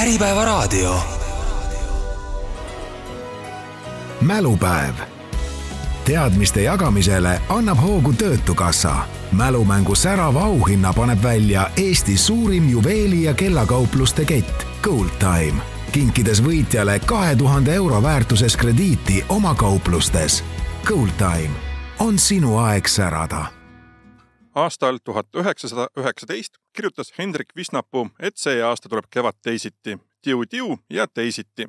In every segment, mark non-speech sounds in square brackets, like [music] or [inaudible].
Äripäevaraadio. mälupäev. teadmiste jagamisele annab hoogu Töötukassa. mälumängu särava auhinna paneb välja Eesti suurim juveeli- ja kellakaupluste kett Gold Time, kinkides võitjale kahe tuhande euro väärtuses krediiti oma kauplustes. Gold Time on sinu aeg särada aastal tuhat üheksasada üheksateist kirjutas Hendrik Visnapuu, et see aasta tuleb kevad teisiti. tiu-tiu ja teisiti.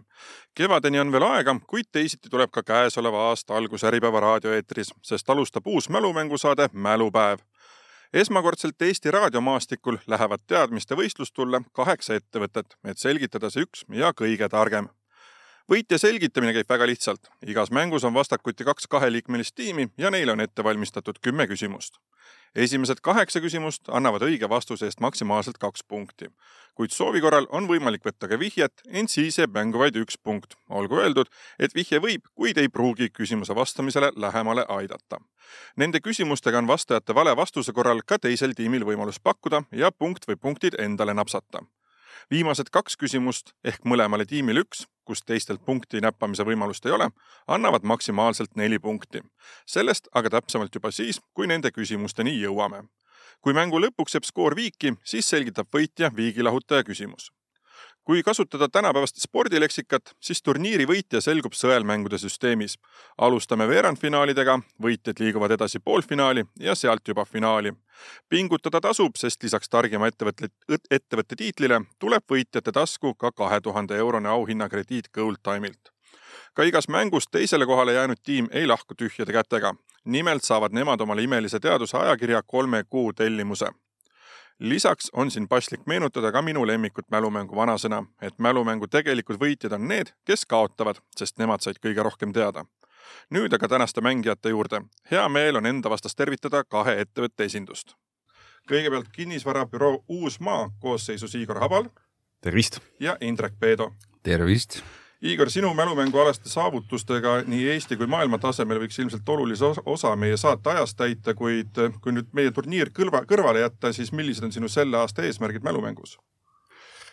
kevadeni on veel aega, kuid teisiti tuleb ka käesoleva aasta algus Äripäeva raadioeetris, sest alustab uus mälumängusaade Mälupäev. esmakordselt Eesti raadiomaastikul lähevad teadmiste võistlustulle kaheksa ettevõtet, et selgitada see üks ja kõige targem võitja selgitamine käib väga lihtsalt. igas mängus on vastakuti kaks kaheliikmelist tiimi ja neile on ette valmistatud kümme küsimust esimesed kaheksa küsimust annavad õige vastuse eest maksimaalselt kaks punkti. kuid soovi korral on võimalik võtta ka vihjet, ent siis jääb mängu vaid üks punkt. olgu öeldud, et vihje võib, kuid ei pruugi küsimuse vastamisele lähemale aidata. Nende küsimustega on vastajate vale vastuse korral ka teisel tiimil võimalus pakkuda ja punkt või punktid endale napsata viimased kaks küsimust ehk mõlemale tiimile üks, kus teistelt punkti näppamise võimalust ei ole, annavad maksimaalselt neli punkti. sellest aga täpsemalt juba siis, kui nende küsimusteni jõuame. kui mängu lõpuks jääb skoor viiki, siis selgitab võitja viigilahutaja küsimus kui kasutada tänapäevast spordileksikat, siis turniiri võitja selgub sõelmängude süsteemis. alustame veerandfinaalidega, võitjad liiguvad edasi poolfinaali ja sealt juba finaali. pingutada tasub, sest lisaks targima ettevõtte, ettevõtte tiitlile tuleb võitjate tasku ka kahe tuhande eurone auhinnakrediit Gold Time'ilt. ka igas mängus teisele kohale jäänud tiim ei lahku tühjade kätega. nimelt saavad nemad omale imelise teaduse ajakirja kolme kuu tellimuse lisaks on siin paslik meenutada ka minu lemmikut mälumängu vanasõna, et mälumängu tegelikud võitjad on need, kes kaotavad, sest nemad said kõige rohkem teada. nüüd aga tänaste mängijate juurde. hea meel on enda vastast tervitada kahe ettevõtte esindust. kõigepealt kinnisvarabüroo Uusmaa koosseisus Igor Habal. tervist! ja Indrek Peedo. tervist! Igor, sinu mälumängualaste saavutustega nii Eesti kui maailma tasemel võiks ilmselt olulise osa meie saate ajast täita, kuid kui nüüd meie turniir kõrva, kõrvale jätta, siis millised on sinu selle aasta eesmärgid mälumängus?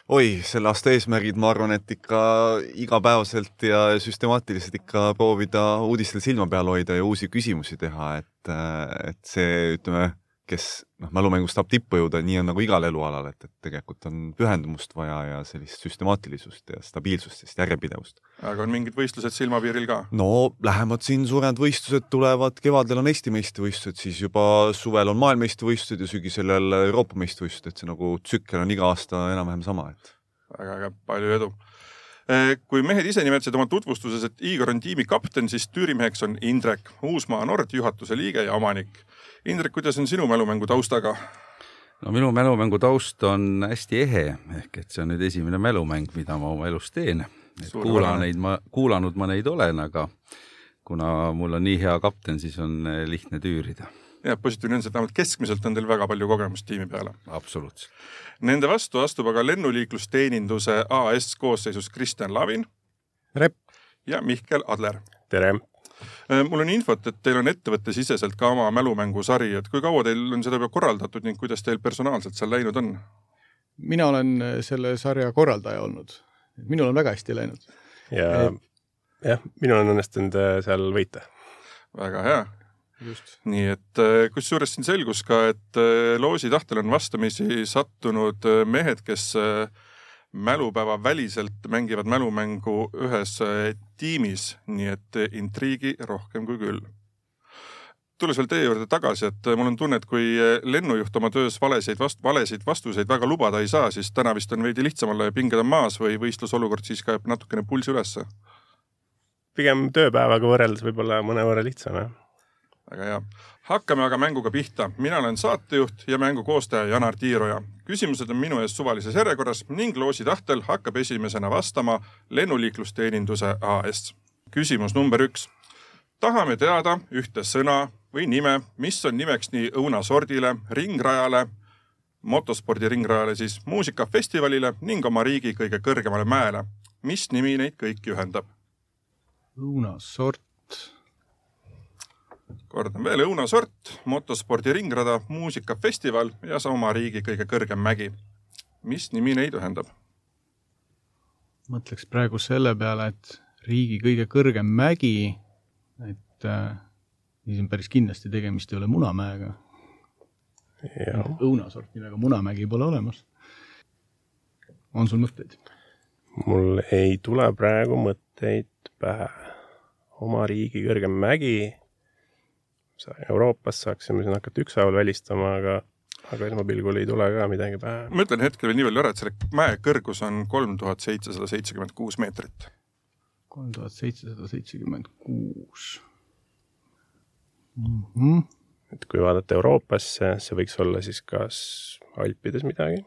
oi, selle aasta eesmärgid, ma arvan, et ikka igapäevaselt ja süstemaatiliselt ikka proovida uudistel silma peal hoida ja uusi küsimusi teha, et, et see, ütleme kes noh, mälumängust tahab tippu jõuda, nii on nagu igal elualal, et, et tegelikult on pühendumust vaja ja sellist süstemaatilisust ja stabiilsust, sellist järjepidevust. aga on mingid võistlused silmapiiril ka? no lähemad siin suured võistlused tulevad, kevadel on Eesti meistrivõistlused, siis juba suvel on maailmameistrivõistlused ja sügisel jälle Euroopa meistrivõistlused, et see nagu tsükkel on iga aasta enam-vähem sama, et. väga äge, palju edu eh, kui mehed ise nimetasid oma tutvustuses, et Igor on tiimi kapten, siis tüürimeheks on Indrek Uusmaa Nord, juhatuse liige ja omanik Indrek, kuidas on sinu mälumängu taustaga? no minu mälumängu taust on hästi ehe, ehk et see on nüüd esimene mälumäng, mida ma oma elus teen. et kuula neid ma, kuulanud ma neid olen, aga kuna mul on nii hea kapten, siis on eh, lihtne tüürida. jah, positiivne on see, et vähemalt keskmiselt on teil väga palju kogemust tiimi peale. absoluutselt. Nende vastu astub aga lennuliiklusteeninduse AS koosseisus Kristjan Lavin. tere! ja Mihkel Adler. tere! Äh, mul on infot, et teil on ettevõttesiseselt ka oma mälumängusari, et kui kaua teil on seda juba korraldatud ning kuidas teil personaalselt seal läinud on? mina olen äh, selle sarja korraldaja olnud, minul on väga hästi läinud. ja jah, minul on õnnestunud äh, seal võita. väga hea. nii et kusjuures siin selgus ka, et loosi tahtel on vastamisi sattunud mehed, kes mälupäeva väliselt mängivad mälumängu ühes eh, tiimis, nii et eh, intriigi rohkem kui küll. tulles veel teie juurde tagasi, et eh, mul on tunne, et kui lennujuht oma töös valesid vast-, valesid vastuseid väga lubada ei saa, siis täna vist on veidi lihtsam olla ja pinged on maas või võistlusolukord siis ka jääb natukene pulss ülesse? pigem tööpäevaga võrreldes võib-olla mõnevõrra lihtsam, jah. väga hea hakkame aga mänguga pihta. mina olen saatejuht ja mängu koostaja Janar Tiiroja. küsimused on minu ees suvalises järjekorras ning loosi tahtel hakkab esimesena vastama lennuliiklusteeninduse AS. küsimus number üks. tahame teada ühte sõna või nime, mis on nimeks nii õunasordile, ringrajale, motospordi ringrajale siis, muusikafestivalile ning oma riigi kõige kõrgemale mäele. mis nimi neid kõiki ühendab? õunasort kordan veel, õunasort, motospordi ringrada, muusikafestival ja sama riigi kõige kõrgem mägi. mis nimi neid ühendab? mõtleks praegu selle peale, et riigi kõige kõrgem mägi, et äh, siis on päris kindlasti tegemist ei ole Munamäega. õunasort nimega Munamägi pole olemas. on sul mõtteid? mul ei tule praegu mõtteid pähe. oma riigi kõrgem mägi. Euroopas saaksime siin hakata ükshaaval välistama, aga aga esmapilgul ei tule ka midagi pähe. ma ütlen hetkel nii palju ära, et selle mäe kõrgus on kolm tuhat seitsesada seitsekümmend kuus meetrit. kolm tuhat seitsesada seitsekümmend kuus. Mhm. et kui vaadata Euroopasse, see võiks olla siis kas Alpides midagi,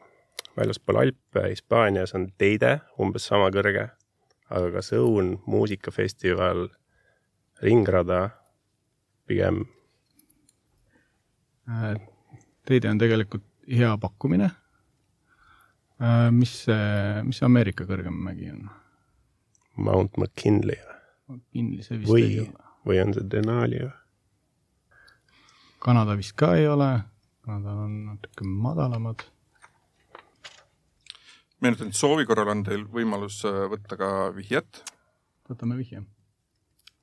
väljaspool Alpe Hispaanias on Teide umbes sama kõrge, aga kas õun, muusikafestival, ringrada pigem Teide on tegelikult hea pakkumine. Äh, mis see, mis see Ameerika kõrgem mägi on? Mount McKinley McKinley see vist või, ei ole. või on see Denali või? Kanada vist ka ei ole, Kanada on natuke madalamad. meenutan, et soovi korral on teil võimalus äh, võtta ka vihjet. võtame vihje.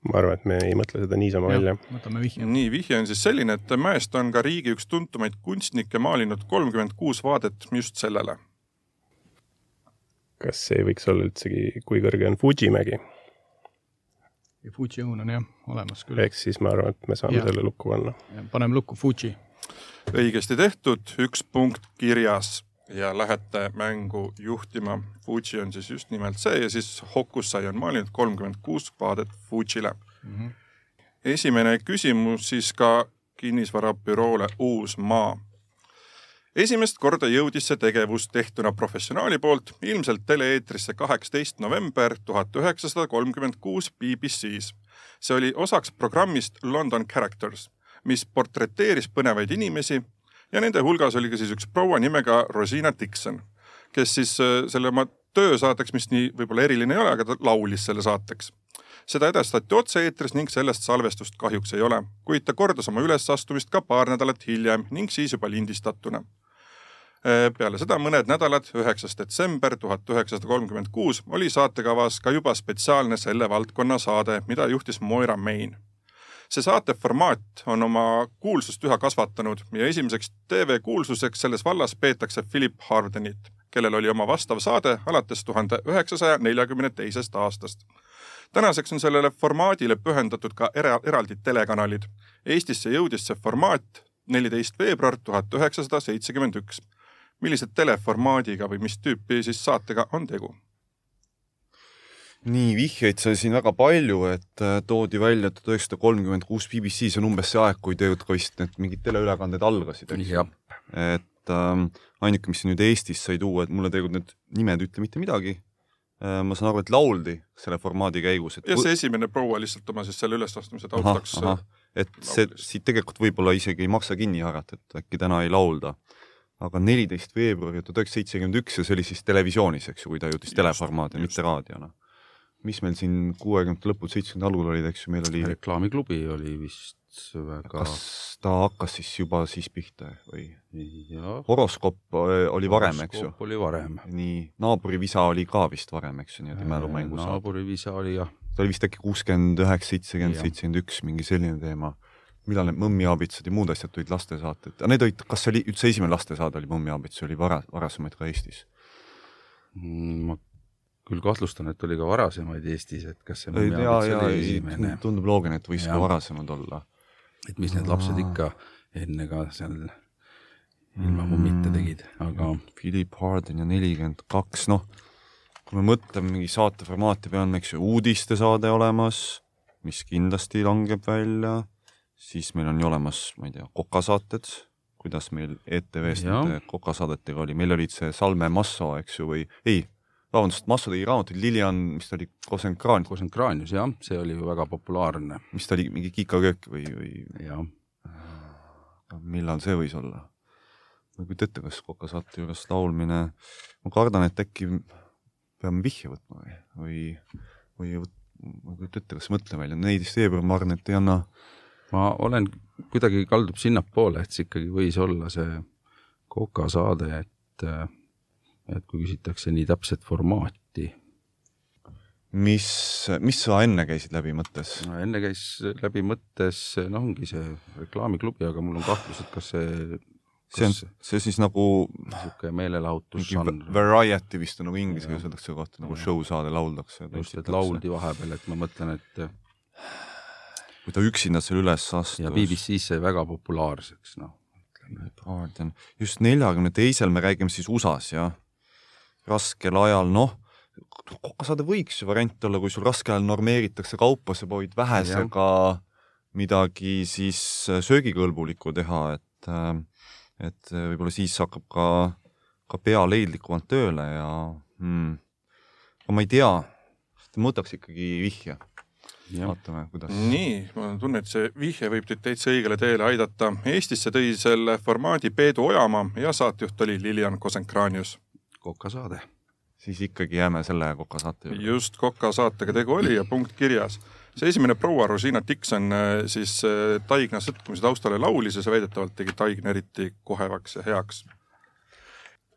Ma arvan, et me ei mõtle seda niisama välja. võtame vihje. nii, vihje on siis selline, et mäest on ka riigi üks tuntumaid kunstnikke maalinud kolmkümmend kuus vaadet just sellele. kas see võiks olla üldsegi, kui kõrge on Fuji mägi? ja Fuji õun on jah olemas küll. ehk siis ma arvan, et me saame Ja. selle lukku panna. paneme lukku Fuji. õigesti tehtud, üks punkt kirjas ja lähete mängu juhtima. Fuji on siis just nimelt see ja siis Hokusai on maalinud kolmkümmend kuus vaadet Fujile mm. -hmm. esimene küsimus siis ka kinnisvarabüroole Uusmaa. esimest korda jõudis see tegevus tehtuna professionaali poolt ilmselt tele-eetrisse kaheksateist november tuhat üheksasada kolmkümmend kuus BBC-s. see oli osaks programmist London Characters, mis portreteeris põnevaid inimesi ja nende hulgas oli ka siis üks proua nimega Rosina Dixon, kes siis äh, selle oma töösaateks, mis nii võib-olla eriline ei ole, aga ta laulis selle saateks. seda edastati otse-eetris ning sellest salvestust kahjuks ei ole, kuid ta kordas oma ülesastumist ka paar nädalat hiljem ning siis juba lindistatuna. Äh, peale seda mõned nädalad, üheksas detsember tuhat üheksasada kolmkümmend kuus, oli saatekavas ka juba spetsiaalne selle valdkonna saade, mida juhtis Moira Main see saate formaat on oma kuulsust üha kasvatanud ja esimeseks TV-kuulsuseks selles vallas peetakse Philip Hardenit, kellel oli oma vastav saade alates tuhande üheksasaja neljakümne teisest aastast. tänaseks on sellele formaadile pühendatud ka era, eraldi telekanalid. Eestisse jõudis see formaat neliteist veebruar tuhat üheksasada seitsekümmend üks. millise teleformaadiga või mis tüüpi siis saatega on tegu? Nii, vihjeid sai siin väga palju, et äh, toodi välja tuhat üheksasada kolmkümmend kuus BBC, see on umbes see aeg, kui tegelikult ka vist need mingid teleülekanded algasid, eks ju. et ähm, ainuke, mis nüüd Eestis sai tuua, et mulle tegelikult need nimed ei ütle mitte midagi äh,. ma saan aru, et lauldi selle formaadi käigus. ja see esimene proua lihtsalt oma siis selle ülesastumise taustaks. et see siit tegelikult võib-olla isegi ei maksa kinni haarata, et äkki täna ei laulda aga neliteist veebruari tuhat üheksasada seitsekümmend üks ja see oli siis televisioonis, eks ju, kui ta jõudis teleformaadi, mitte raadiona mis meil siin kuuekümnendate lõpul, seitsmekümnendate algul olid, eks ju, meil oli reklaamiklubi oli vist väga kas ta hakkas siis juba siis pihta või? horoskoop oli varem, eks ju? oli varem. nii, naabrivisa oli ka vist varem, eks ju, niimoodi mälumängu saab. naabrivisa oli jah. ta oli vist äkki kuuskümmend üheksa, seitsekümmend, seitsekümmend üks, mingi selline teema. millal need Mõmmiaabitsad ja muud asjad tulid, lastesaated, need olid, kas see oli üldse esimene lastesaade oli Mõmmiaabits, oli vara, varasemaid ka Eestis mm,? ma küll kahtlustan, et oli ka varasemaid Eestis, et kas see ja, ja, oli esimene. tundub loogiline, et võis ja. ka varasemad olla. et mis need lapsed ikka enne ka seal ilma mummita tegid, aga Philip Harden ja nelikümmend kaks, noh, kui me mõtleme mingi saate formaati peale, eks ju, uudistesaade olemas, mis kindlasti langeb välja, siis meil on ju olemas, ma ei tea, kokasaated, kuidas meil ETV-s nende kokasaadetega oli, meil olid see Salme Masso, eks ju, või ei vabandust, Masso tegi raamatuid, Lilian, mis ta oli, Kosenkraan. Kosenkraanius, jah, see oli ju väga populaarne. mis ta oli, mingi Kikaköök või, või? jah. millal see võis olla? ma ei kujuta ette, kas Koka saate juures laulmine, ma kardan, et äkki peame vihje võtma või, või, või ma ei kujuta ette, kas mõtle välja, neliteist veebruar, ma arvan, et ei anna. ma olen, kuidagi kaldub sinnapoole, et see ikkagi võis olla see Koka saade, et et kui küsitakse nii täpset formaati, mis, mis sa enne käisid läbi mõttes? no enne käis läbi mõttes, noh, ongi see reklaamiklubi, aga mul on kahtlus, et kas see see on, see siis nagu niisugune meelelahutus on. Variety vist on nagu inglise keeles öeldakse kohta nagu show saade lauldakse. just, et lauldi vahepeal, et ma mõtlen, et kui ta üksinda seal üles astus. ja BBC-s sai väga populaarseks, noh. Just neljakümne teisel me räägime siis USA-s jah, raskel ajal, noh, kokasaade võiks ju variant olla, kui sul raskel ajal normeeritakse kaupa, sa proovid vähesega midagi siis söögikõlbulikku teha, et äh, et võib-olla siis hakkab ka, ka pea leidlikumalt tööle ja hmm, ma ei tea, ma võtaks ikkagi vihje. vaatame, kuidas. nii, ma tunnen, et see vihje võib teid täitsa õigele teele aidata. Eestisse tõi selle formaadi Peedu Ojamaa ja saatejuht oli Lilian Kosenkranius. Kokasaade. siis ikkagi jääme selle kokasaate juurde. just, kokasaatega tegu oli ja punkt kirjas see esimene proua Rosina Dixon äh, siis äh, Taigna sõtkumise taustale laulis ja see väidetavalt tegi Taigna eriti kohevaks ja heaks.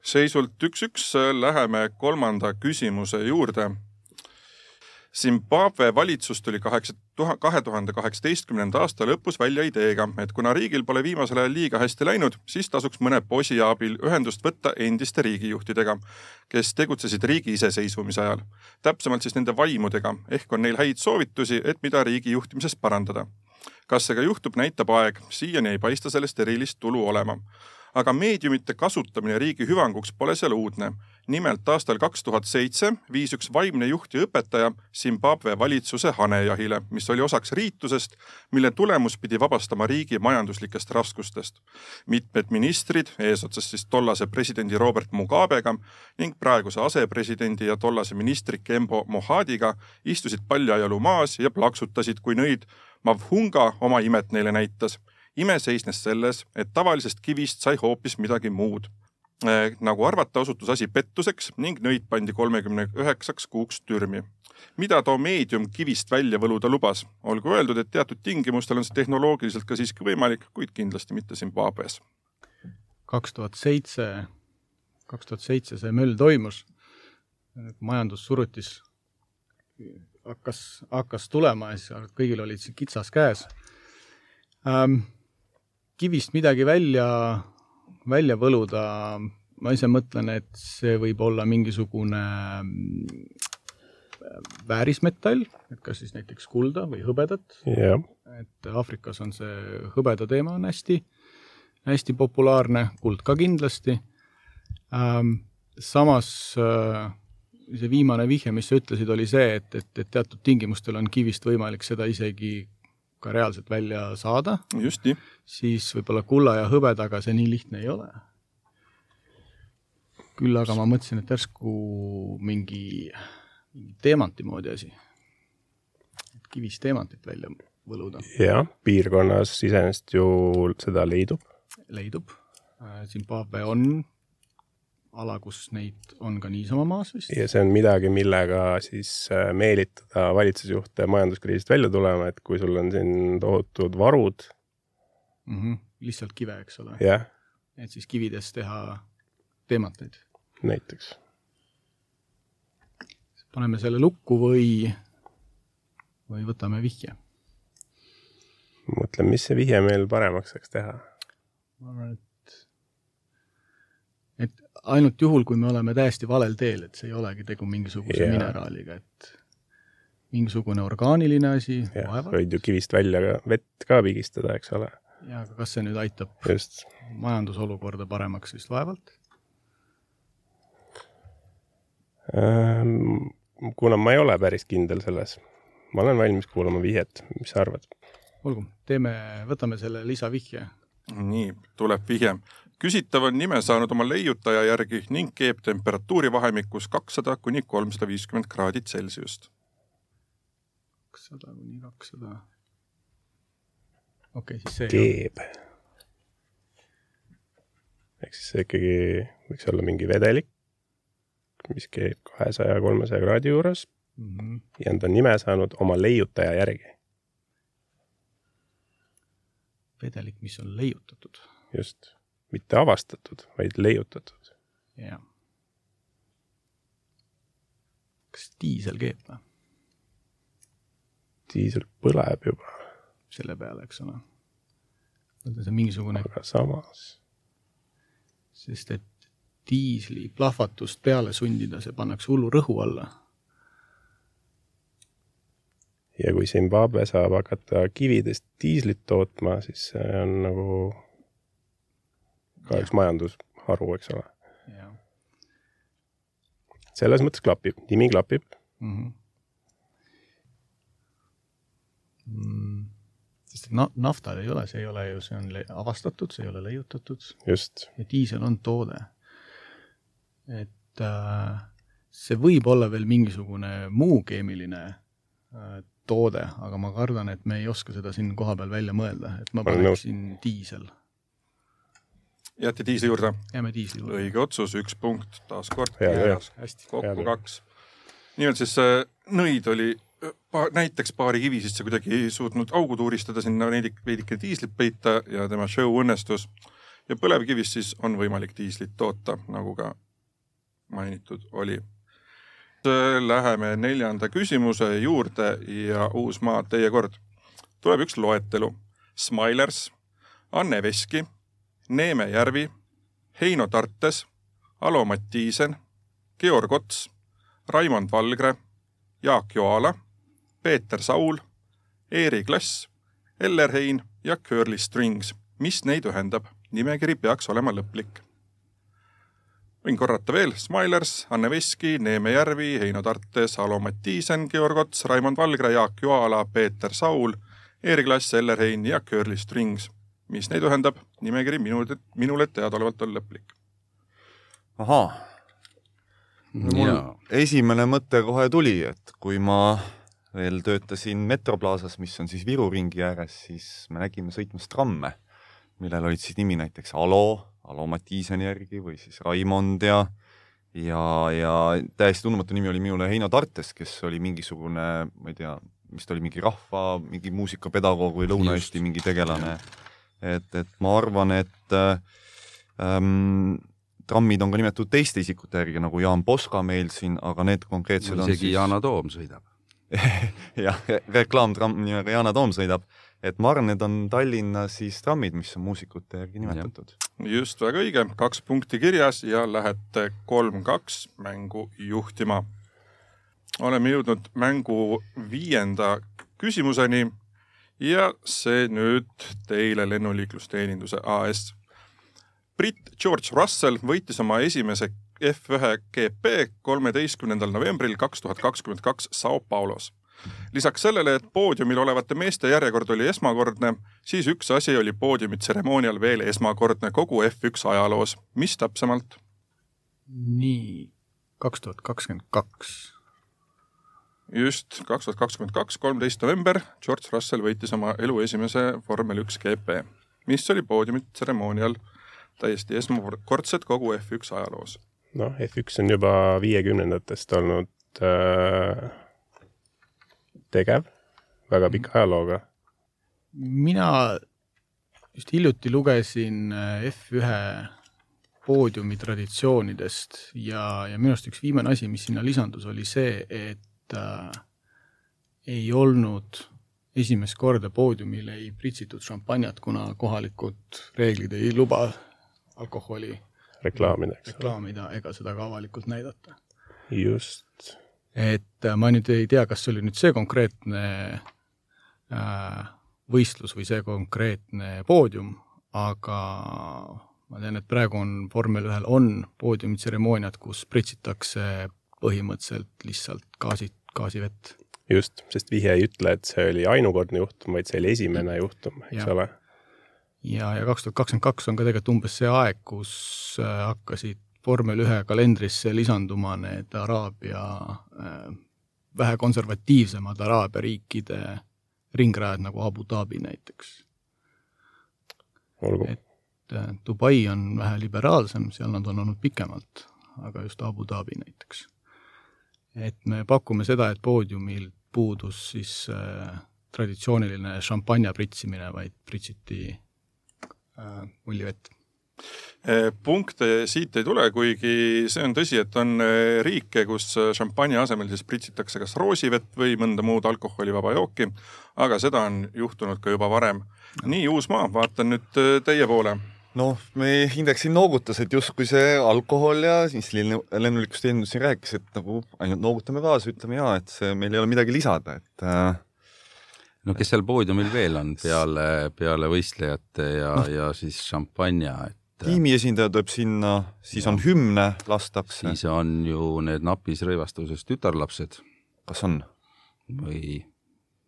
seisult üks-üks äh, läheme kolmanda küsimuse juurde Zimbabwe valitsus tuli kaheksa, kahe tuhande kaheksateistkümnenda aasta lõpus välja ideega, et kuna riigil pole viimasel ajal liiga hästi läinud, siis tasuks mõne posi abil ühendust võtta endiste riigijuhtidega, kes tegutsesid riigi iseseisvumise ajal. täpsemalt siis nende vaimudega, ehk on neil häid soovitusi, et mida riigi juhtimises parandada. kas see ka juhtub, näitab aeg, siiani ei paista sellest erilist tulu olema aga meediumite kasutamine riigi hüvanguks pole seal uudne. nimelt aastal kaks tuhat seitse viis üks vaimne juht ja õpetaja Zimbabwe valitsuse hanejahile, mis oli osaks riitusest, mille tulemus pidi vabastama riigi majanduslikest raskustest. mitmed ministrid, eesotsas siis tollase presidendi Robert Mugabega ning praeguse asepresidendi ja tollase ministri Kembo Mohadiga istusid paljajalu maas ja plaksutasid, kui nõid Mavhunga oma imet neile näitas ime seisnes selles, et tavalisest kivist sai hoopis midagi muud. Äh, nagu arvata, osutus asi pettuseks ning nõid pandi kolmekümne üheksaks kuuks türmi. mida too meedium kivist välja võluda lubas? olgu öeldud, et teatud tingimustel on see tehnoloogiliselt ka siiski võimalik, kuid kindlasti mitte Zimbabwe's. kaks tuhat seitse, kaks tuhat seitse see möll toimus, majandus surutis, hakkas, hakkas tulema ja siis kõigil olid kitsas käes ähm, kivist midagi välja, välja võluda, ma ise mõtlen, et see võib olla mingisugune mm, väärismetall, et kas siis näiteks kulda või hõbedat yeah.. et Aafrikas on see hõbeda teema on hästi, hästi populaarne, kuld ka kindlasti ähm,. samas äh, see viimane vihje, mis sa ütlesid, oli see, et, et, et teatud tingimustel on kivist võimalik seda isegi ka reaalselt välja saada. just nii. siis võib-olla kulla ja hõbedaga see nii lihtne ei ole. küll aga ma mõtlesin, et järsku mingi, mingi teemanti moodi asi. kivist teemantit välja võluda. jah, piirkonnas iseenesest ju seda leidub. leidub. Zimbabwe on ala, kus neid on ka niisama maas vist. ja see on midagi, millega siis äh, meelitada valitsusjuhte majanduskriisist välja tulema, et kui sul on siin tohutud varud mm. -hmm. lihtsalt kive, eks ole. jah. et siis kividest teha teemateid. näiteks. paneme selle lukku või, või võtame vihje. mõtlen, mis see vihje meil paremaks saaks teha? ma arvan, et ainult juhul, kui me oleme täiesti valel teel, et see ei olegi tegu mingisuguse yeah. mineraaliga, et mingisugune orgaaniline asi. võid ju kivist välja vett ka pigistada, eks ole. ja, aga kas see nüüd aitab Just. majandusolukorda paremaks, vist vaevalt ähm,? kuna ma ei ole päris kindel selles, ma olen valmis kuulama vihjet, mis sa arvad? olgu, teeme, võtame selle lisavihje. nii, tuleb vihje küsitav on nime saanud oma leiutaja järgi ning keeb temperatuuri vahemikus kakssada kuni kolmsada viiskümmend kraadi Celsiust. kakssada kuni kakssada. okei okay,, siis see. keeb. ehk siis see ikkagi võiks olla mingi vedelik, mis keeb kahesaja, kolmesaja kraadi juures mm. -hmm. ja ta on nime saanud oma leiutaja järgi. vedelik, mis on leiutatud. just mitte avastatud, vaid leiutatud. jah. kas diisel keeb või? diisel põleb juba. selle peale, eks ole. see on mingisugune. aga samas. sest et diisli plahvatust peale sundida, see pannakse hullu rõhu alla. ja kui Zimbabwe saab hakata kividest diislit tootma, siis see on nagu ka üks majandusharu, eks ole. selles mõttes klapib, nimi klapib mm. -hmm. Mm, sest na-, naftal ei ole, see ei ole ju, see on avastatud, see ei ole leiutatud. just. ja diisel on toode et äh, see võib olla veel mingisugune muu keemiline äh, toode, aga ma kardan, et me ei oska seda siin kohapeal välja mõelda, et ma paneksin diisel. Jääte diisli juurde? jääme diisli juurde. õige otsus, üks punkt taas kord. kokku kaks. nimelt siis äh, nõid oli pa, näiteks paari kivi sisse kuidagi ei suutnud augu tuuristada, sinna veidike, veidike diislit peita ja tema show õnnestus. ja põlevkivist siis on võimalik diislit toota, nagu ka mainitud oli. Läheme neljanda küsimuse juurde ja Uusmaa, teie kord. tuleb üks loetelu. Smilers, Anne Veski, Neeme Järvi, Heino Tartes, Alo Mattiisen, Georg Ots, Raimond Valgre, Jaak Joala, Peeter Saul, Eeri Klass, Eller Hein ja Curly Strings. mis neid ühendab? nimekiri peaks olema lõplik võin korrata veel, Smilers, Anne Veski, Neeme Järvi, Heino Tartes, Alo Mattiisen, Georg Ots, Raimond Valgre, Jaak Joala, Peeter Saul, Eeri Klass, Eller Hein ja Curly Strings. Mis neid ühendab? nimekiri minule, minule teadaolevalt on lõplik. ahaa. mul esimene mõte kohe tuli, et kui ma veel töötasin Metroplaasas, mis on siis Viru ringi ääres, siis me nägime sõitmas tramme, millel olid siis nimi näiteks Alo, Alo Mattiiseni järgi või siis Raimond ja ja, ja täiesti tundmatu nimi oli minule Heino Tartes, kes oli mingisugune, ma ei tea, mis ta oli, mingi rahva, mingi muusikapedagoog või Lõuna-Eesti mingi tegelane. Et, et ma arvan, et ähm, trammid on ka nimetatud teiste isikute järgi, nagu Jaan Poska meil siin, aga need konkreetsed no, on isegi siis... Yana Toom sõidab. [laughs] Jah, reklaamtramm nimega Yana Toom sõidab. Et ma arvan, need on Tallinna siis trammid, mis on muusikute järgi nimetatud. just, väga õige, kaks punkti kirjas ja lähete kolm-kaks mängu juhtima. oleme jõudnud mängu viienda küsimuseni ja see nüüd teile Lennuliiklusteeninduse AS. britt George Russell võitis oma esimese F1 GP kolmeteistkümnendal novembril kaks tuhat kakskümmend kaks Sao Paulos lisaks sellele, et poodiumil olevate meeste järjekord oli esmakordne, siis üks asi oli poodiumitseremoonial veel esmakordne kogu F1 ajaloos. mis täpsemalt? nii, kaks tuhat kakskümmend kaks. Just, kaks tuhat kakskümmend kaks, kolmteist november, George Russell võitis oma elu esimese vormel üks GP, mis oli poodiumitseremoonial täiesti esmakordset kogu F1 ajaloos. noh, F1 on juba viiekümnendatest olnud äh tegev, väga pika mhm. ajalooga. mina just hiljuti lugesin äh, F1 poodiumi traditsioonidest ja, ja minu arust üks viimane asi, mis sinna lisandus, oli see, et äh, ei olnud esimest korda poodiumil ei pritsitud šampanjat, kuna kohalikud reeglid ei luba alkoholi reklaamida, reklaamida ega seda ka avalikult näidata. just et äh, ma nüüd ei tea, kas see oli nüüd see konkreetne äh, võistlus või see konkreetne poodium, aga ma tean, et praegu on vormel ühel on poodiumitseremooniad, kus pritsitakse põhimõtteliselt lihtsalt gaasi, gaasivett. just, sest vihje ei ütle, et see oli ainukordne juhtum, vaid see oli esimene juhtum, eks ja. ole. ja, ja kaks tuhat kakskümmend kaks on ka tegelikult umbes see aeg, kus äh, hakkasid vormel ühe kalendrisse lisanduma need Araabia äh, vähe konservatiivsemad Araabia riikide ringrajad nagu Abu Dhabi näiteks. et äh, Dubai on vähe liberaalsem, seal nad on olnud pikemalt, aga just Abu Dhabi näiteks. Et me pakume seda, et poodiumil puudus siis äh, traditsiooniline šampanja pritsimine, vaid pritsiti äh, mullivett punkte siit ei tule, kuigi see on tõsi, et on riike, kus šampanje asemel siis pritsitakse kas roosivett või mõnda muud alkoholivaba jooki. aga seda on juhtunud ka juba varem. nii, Uusmaa, vaatan nüüd teie poole noh, me Indrek siin noogutas, et justkui see alkohol ja siis lennulikust Enn siin rääkis, et nagu ainult noogutame kaasa, ütleme ja, et see, meil ei ole midagi lisada, et äh, no kes seal poodiumil veel on peale, peale võistlejate ja no., ja siis šampanja, et tiimi esindaja tuleb sinna, siis ja. on hümne lastakse. siis on ju need napis rõivastuses tütarlapsed. kas on? või?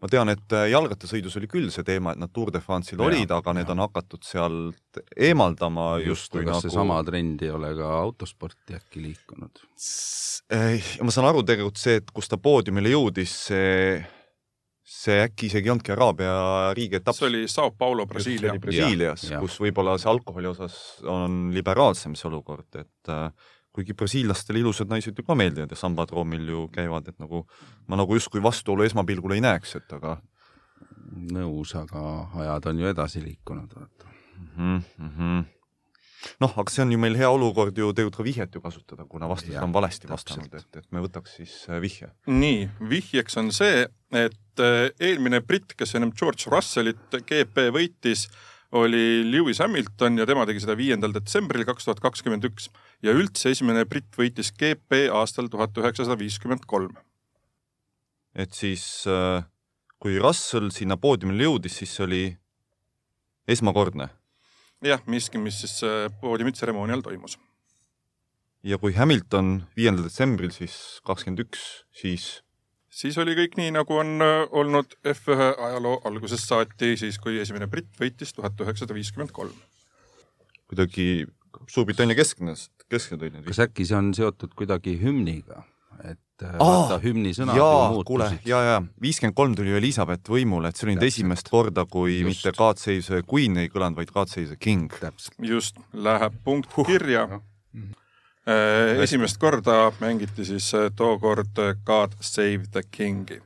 Ma tean, et äh, jalgrattasõidus oli küll see teema, et nad Tour de France'il ja, olid, aga ja. need on hakatud sealt eemaldama justkui nagu... seesama trend ei ole ka autosporti äkki liikunud? ma saan aru tegelikult see, et kus ta poodiumile jõudis, see see äkki isegi ei olnudki Araabia riigi etapp. see oli Sao Paulo, Brasiilia. Brasiilias, kus võib-olla see alkoholi osas on liberaalsem see olukord, et äh, kuigi brasiillastele ilusad naised ju ka meeldivad ja sambadroomil ju käivad, et nagu ma nagu justkui vastuolu esmapilgul ei näeks, et aga. nõus, aga ajad on ju edasi liikunud, vaata mm. -hmm noh, aga see on ju meil hea olukord ju tegelikult ka vihjet ju kasutada, kuna vastased on valesti vastanud, et, et me võtaks siis äh, vihje. nii, vihjeks on see, et äh, eelmine britt, kes ennem George Russellit GP võitis, oli Lewis Hamilton ja tema tegi seda viiendal detsembril kaks tuhat kakskümmend üks ja üldse esimene britt võitis GP aastal tuhat üheksasada viiskümmend kolm. et siis äh, kui Russell sinna poodiumile jõudis, siis see oli esmakordne jah, miski, mis siis äh, poodiumitseremoonial toimus. ja kui Hamilton viiendal detsembril siis kakskümmend üks, siis? Siis oli kõik nii, nagu on äh, olnud F1 ajaloo algusest saati, siis kui esimene britt võitis tuhat üheksasada viiskümmend kolm. kuidagi Suurbritannia keskne, keskne tõi kas äkki see on seotud kuidagi hümniga? et Aa, vaata hümni sõnad jaa, ju muutusid. ja, ja viiskümmend kolm tuli Elizabeth võimule, et see oli nüüd esimest korda, kui just. mitte God Save the Queen ei kõlanud, vaid God Save the King. just, läheb punkt huh. kirja äh,. Esimest korda mängiti siis äh, tookord God Save the King'i.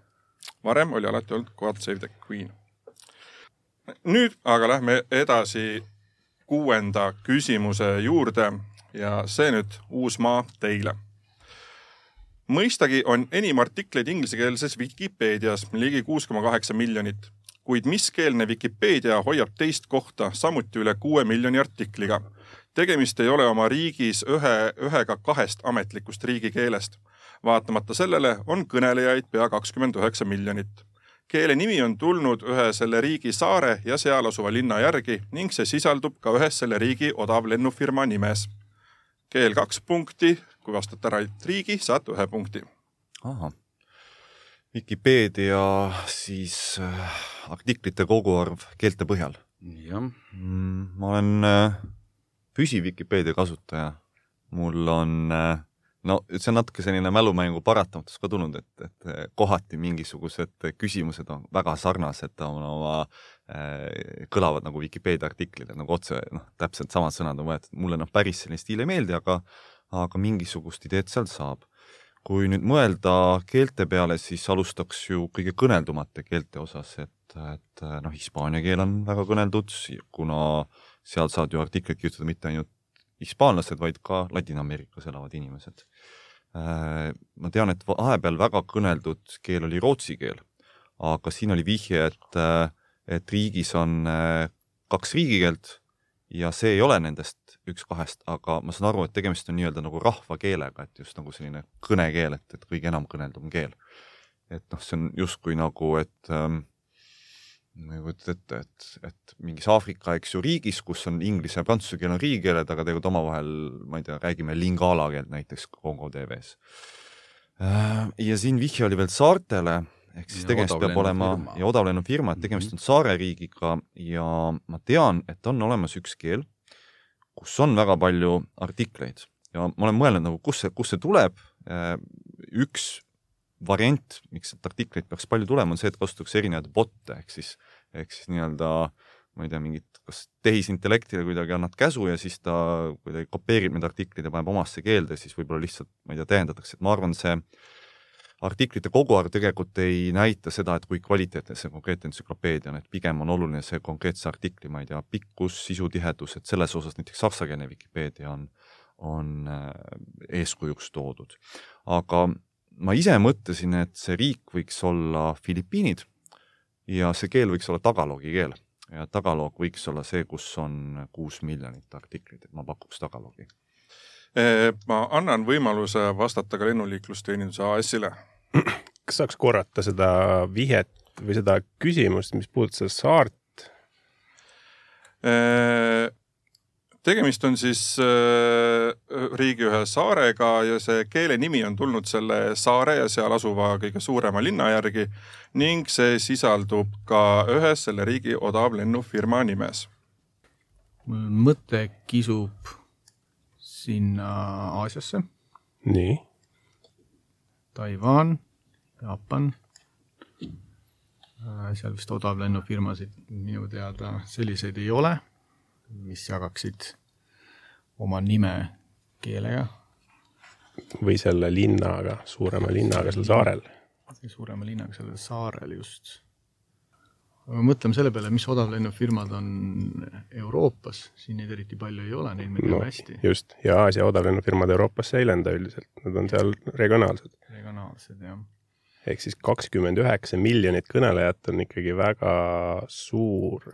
varem oli alati olnud God Save the Queen. nüüd aga lähme edasi kuuenda küsimuse juurde ja see nüüd Uusmaa teile mõistagi on enim artikleid inglisekeelses Vikipeedias ligi kuus koma kaheksa miljonit, kuid miskeelne Vikipeedia hoiab teist kohta samuti üle kuue miljoni artikliga. Tegemist ei ole oma riigis ühe, ühega kahest ametlikust riigikeelest. vaatamata sellele on kõnelejaid pea kakskümmend üheksa miljonit. keele nimi on tulnud ühe selle riigi saare ja seal asuva linna järgi ning see sisaldub ka ühes selle riigi odavlennufirma nimes. keel kaks punkti, kui vastate ära riigi, saate ühe punkti. ahah. Vikipeedia siis äh, artiklite koguarv keelte põhjal. jah mm,. ma olen äh, püsiv Vikipeedia kasutaja. mul on äh, no see on natuke selline mälumängu paratamatus ka tulnud, et, et kohati mingisugused küsimused on väga sarnased oma, oma äh, kõlavad nagu Vikipeedia artiklid, et nagu otse noh, täpselt samad sõnad on võetud. mulle noh, päris selline stiil ei meeldi, aga aga mingisugust ideed sealt saab. kui nüüd mõelda keelte peale, siis alustaks ju kõige kõneldumate keelte osas, et, et noh, hispaania keel on väga kõneldud, kuna seal saavad ju artikleid kirjutada mitte ainult hispaanlased, vaid ka Ladina-Ameerikas elavad inimesed. Äh, ma tean, et vahepeal väga kõneldud keel oli rootsi keel, aga siin oli vihje, et, et riigis on äh, kaks riigikeelt ja see ei ole nendest üks-kahest, aga ma saan aru, et tegemist on nii-öelda nagu rahvakeelega, et just nagu selline kõnekeel, et, et kõige enam kõneldum keel. et noh, see on justkui nagu, et ähm, ma ei kujuta ette, et, et mingis Aafrika, eks ju, riigis, kus on inglise ja prantsuse keel on riigikeeled, aga tegelikult omavahel, ma ei tea, räägime lingala keelt näiteks Kongo TV-s. Äh, ja siin vihje oli veel saartele ehk siis tegemist peab olema firma. ja odavlennufirma, et tegemist on saareriigiga ja ma tean, et on olemas üks keel, kus on väga palju artikleid ja ma olen mõelnud nagu, kust see, kust see tuleb. Äh, üks variant, miks neid artikleid peaks palju tulema, on see, et kasutatakse erinevaid bot'e ehk siis, ehk siis nii-öelda ma ei tea, mingit, kas tehisintellektile kuidagi annad käsu ja siis ta kuidagi kopeerib need artiklid ja paneb omasse keelde, siis võib-olla lihtsalt, ma ei tea, täiendatakse, et ma arvan, see artiklite koguarv tegelikult ei näita seda, et kui kvaliteetne see konkreetne entsüklopeedia on, et pigem on oluline see konkreetse artikli, ma ei tea, pikkus, sisutihedus, et selles osas näiteks saksakeelne Vikipeedia on, on äh, eeskujuks toodud. aga ma ise mõtlesin, et see riik võiks olla Filipiinid ja see keel võiks olla tagalogi keel ja tagaloog võiks olla see, kus on kuus miljonit artiklit, et ma pakuks tagalogi ma annan võimaluse vastata ka lennuliiklusteeninduse AS-ile. [clears throat] kas saaks korrata seda vihjet või seda küsimust, mis puudutas saart? Tegemist on siis riigi ühe saarega ja see keele nimi on tulnud selle saare ja seal asuva kõige suurema linna järgi ning see sisaldub ka ühes selle riigi odavlennufirma nimes. mul mõte kisub sinna Aasiasse. nii. Taiwan, Jaapan. Äh, seal vist odavlennufirmasid minu teada selliseid ei ole, mis jagaksid oma nime keelega. või selle linnaga, suurema linnaga seal saarel. suurema linnaga sellel saarel just aga mõtleme selle peale, mis odavlennufirmad on Euroopas, siin neid eriti palju ei ole, neid me teame no, hästi. just, ja Aasia odavlennufirmad Euroopasse ei lenda üldiselt, nad on seal regionaalsed. regionaalsed, jah. ehk siis kakskümmend üheksa miljonit kõnelejat on ikkagi väga suur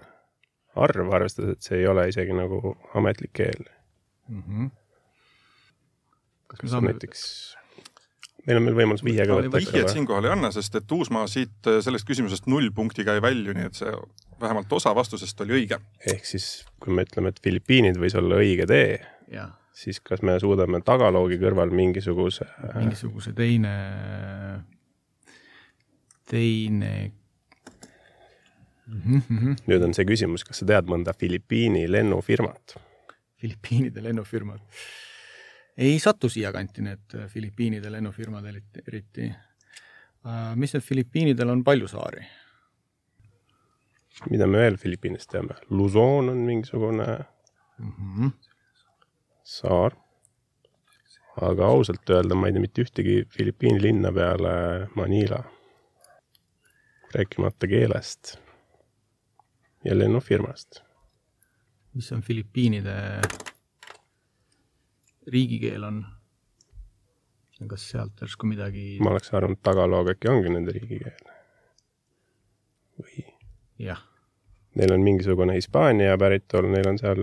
arv, arvestades, et see ei ole isegi nagu ametlik keel mm. -hmm. kas me saame näiteks meil on veel võimalus vihjega võtta. vihjet siinkohal ei anna, sest et Uusmaa siit äh, sellest küsimusest null punktiga ei välju, nii et see vähemalt osa vastusest oli õige. ehk siis, kui me ütleme, et Filipiinid võis olla õige tee, siis kas me suudame tagaloogi kõrval mingisuguse mingisuguse teine, teine Mm -hmm. nüüd on see küsimus, kas sa tead mõnda Filipiini lennufirmat? Filipiinide lennufirmat ei satu siiakanti need äh, Filipiinide lennufirmad eriti. Äh, mis need Filipiinidel on palju saari? mida me veel Filipiinist teame? Luzon on mingisugune mm -hmm. saar. aga ausalt öelda ma ei tea mitte ühtegi Filipiini linna peale Manila. rääkimata keelest ja lennufirmast. mis on Filipiinide riigikeel on? kas sealt järsku midagi? ma oleks arvanud, tagaloog äkki ongi nende riigikeel. või? jah. Neil on mingisugune Hispaania päritolu, neil on seal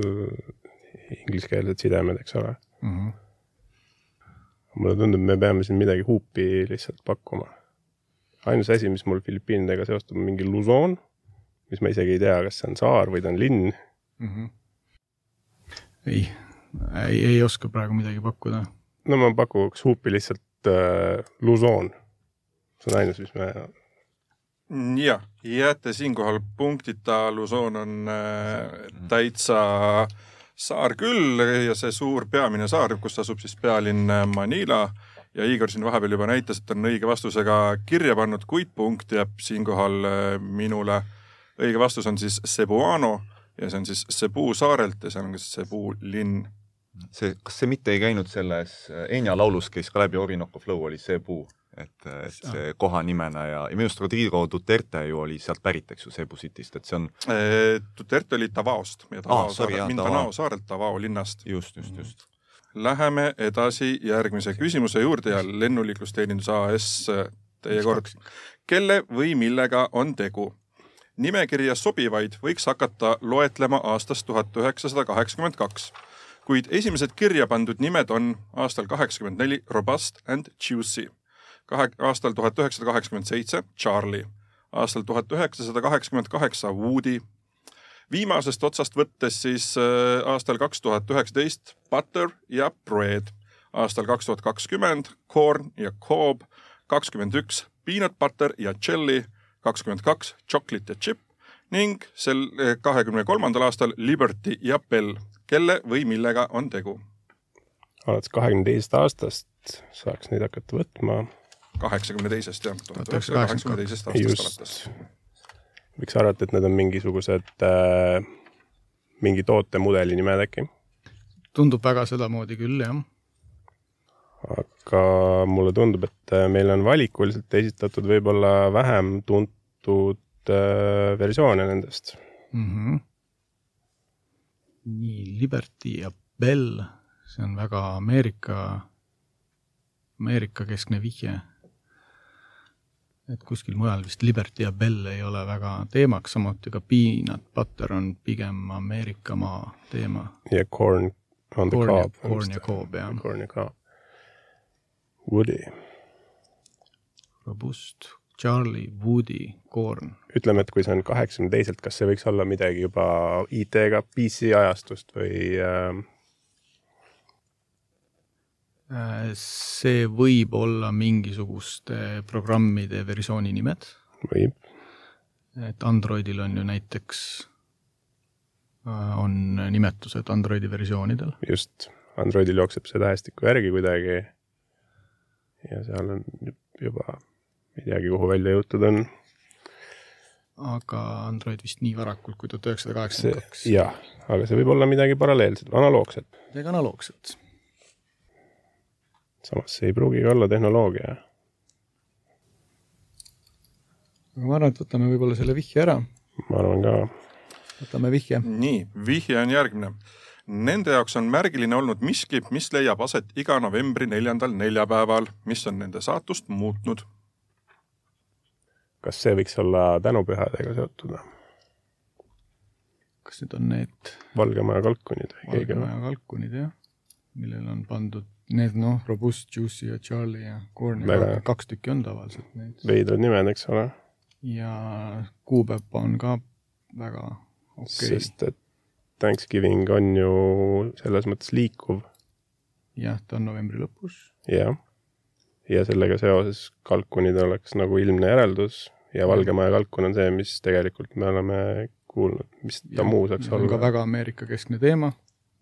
ingliskeelsed sidemed, eks ole mm. -hmm. mulle tundub, me peame siin midagi huupi lihtsalt pakkuma. ainus asi, mis mul Filipiinidega seostub, on mingi Luzon, mis ma isegi ei tea, kas see on saar või ta on linn mm. -hmm. ei ei, ei oska praegu midagi pakkuda. no ma pakuks huupi lihtsalt äh, Luzon. see on ainus, mis me. jah, jääte siinkohal punktita, Luzon on äh, täitsa saar küll ja see suur peamine saar, kus asub siis pealinn äh, Manila ja Igor siin vahepeal juba näitas, et on õige vastusega kirja pannud, kuid punkt jääb siinkohal äh, minule. Õige vastus on siis Cebuano ja see on siis Cebu saarelt ja seal on ka Cebu linn see, kas see mitte ei käinud selles Enya laulus käis ka läbi Orinoco Flow oli puu, et, et see kohanimena ja, ja minu arust Rodrigo Duterte ju oli sealt pärit, eks ju, Cebu Cityst, et see on. Duterte oli Tavaost, Davao ah, saarelt, Mindanao saarelt, Davao linnast. just, just, just. Läheme edasi järgmise küsimuse juurde ja lennuliiklusteenindus AS, teie kord. kelle või millega on tegu? Nimekirja sobivaid võiks hakata loetlema aastast tuhat üheksasada kaheksakümmend kaks kuid esimesed kirja pandud nimed on aastal kaheksakümmend neli Robust and Juicy, kahe, aastal tuhat üheksasada kaheksakümmend seitse Charlie, aastal tuhat üheksasada kaheksakümmend kaheksa Woody, viimasest otsast võttes siis äh, aastal kaks tuhat üheksateist Butter ja Bread, aastal kaks tuhat kakskümmend Corn ja Cob, kakskümmend üks Peanut Butter ja Jelly, kakskümmend kaks Chocolate ja Chip ning sel äh, kahekümne kolmandal aastal Liberty ja Bell kelle või millega on tegu? alates kahekümne teisest aastast saaks neid hakata võtma. kaheksakümne teisest jah, tuhat üheksasada kaheksakümne teisest aastast alates. võiks arvata, et need on mingisugused äh,, mingi tootemudeli nimed äkki? tundub väga sedamoodi küll, jah. Aga mulle tundub, et äh, meil on valikuliselt esitatud võib-olla vähem tuntud äh, versioone nendest mm. -hmm. nii, Liberty ja Bell, see on väga Ameerika, Ameerika-keskne vihje. et kuskil mujal vist Liberty ja Bell ei ole väga teemaks, samuti ka Peanut Butter on pigem Ameerika maa teema. ja Corn on the Cob. Corn ja Cob, jah. Corn ja Cob. Woody, robust, Charlie, Woody, Korn. ütleme, et kui see on kaheksakümne teiselt, kas see võiks olla midagi juba IT-ga PC ajastust või äh, Äh, see võib olla mingisuguste programmide versiooni nimed, võib, et Androidil on ju näiteks, äh, on nimetused Androidi versioonidel. just, Androidil jookseb see tähestiku järgi kuidagi. Ja seal on juba, ei teagi, kuhu välja jõutud on. aga Android vist nii varakult kui tuhat üheksasada kaheksakümmend kaks. jah, aga see võib olla midagi paralleelset, analoogset. midagi analoogset. samas see ei pruugigi olla tehnoloogia. aga ma arvan, et võtame võib-olla selle vihje ära, ma arvan ka, võtame vihje. nii, vihje on järgmine. Nende jaoks on märgiline olnud miski, mis leiab aset iga novembri neljandal neljapäeval, mis on nende saatust muutnud. kas see võiks olla tänupühadega seotud kas need on need Valge Maja kalkunid või keegi või? Valgemaja kalkunid, jah, millele on pandud need noh, Robust, Juicy ja Charlie ja Corn ja Väga- ka- kaks tükki on tavaliselt neid. veidrad nimed, eks ole ja kuupäev on ka väga okei okay., sest et Thanksgiving on ju selles mõttes liikuv, jah, ta on novembri lõpus jah. ja sellega seoses kalkunid oleks nagu ilmne järeldus ja Valge Maja kalkun on see, mis tegelikult me oleme kuulnud, mis ta Jah, muu saaks on ka olla. väga Ameerika-keskne teema,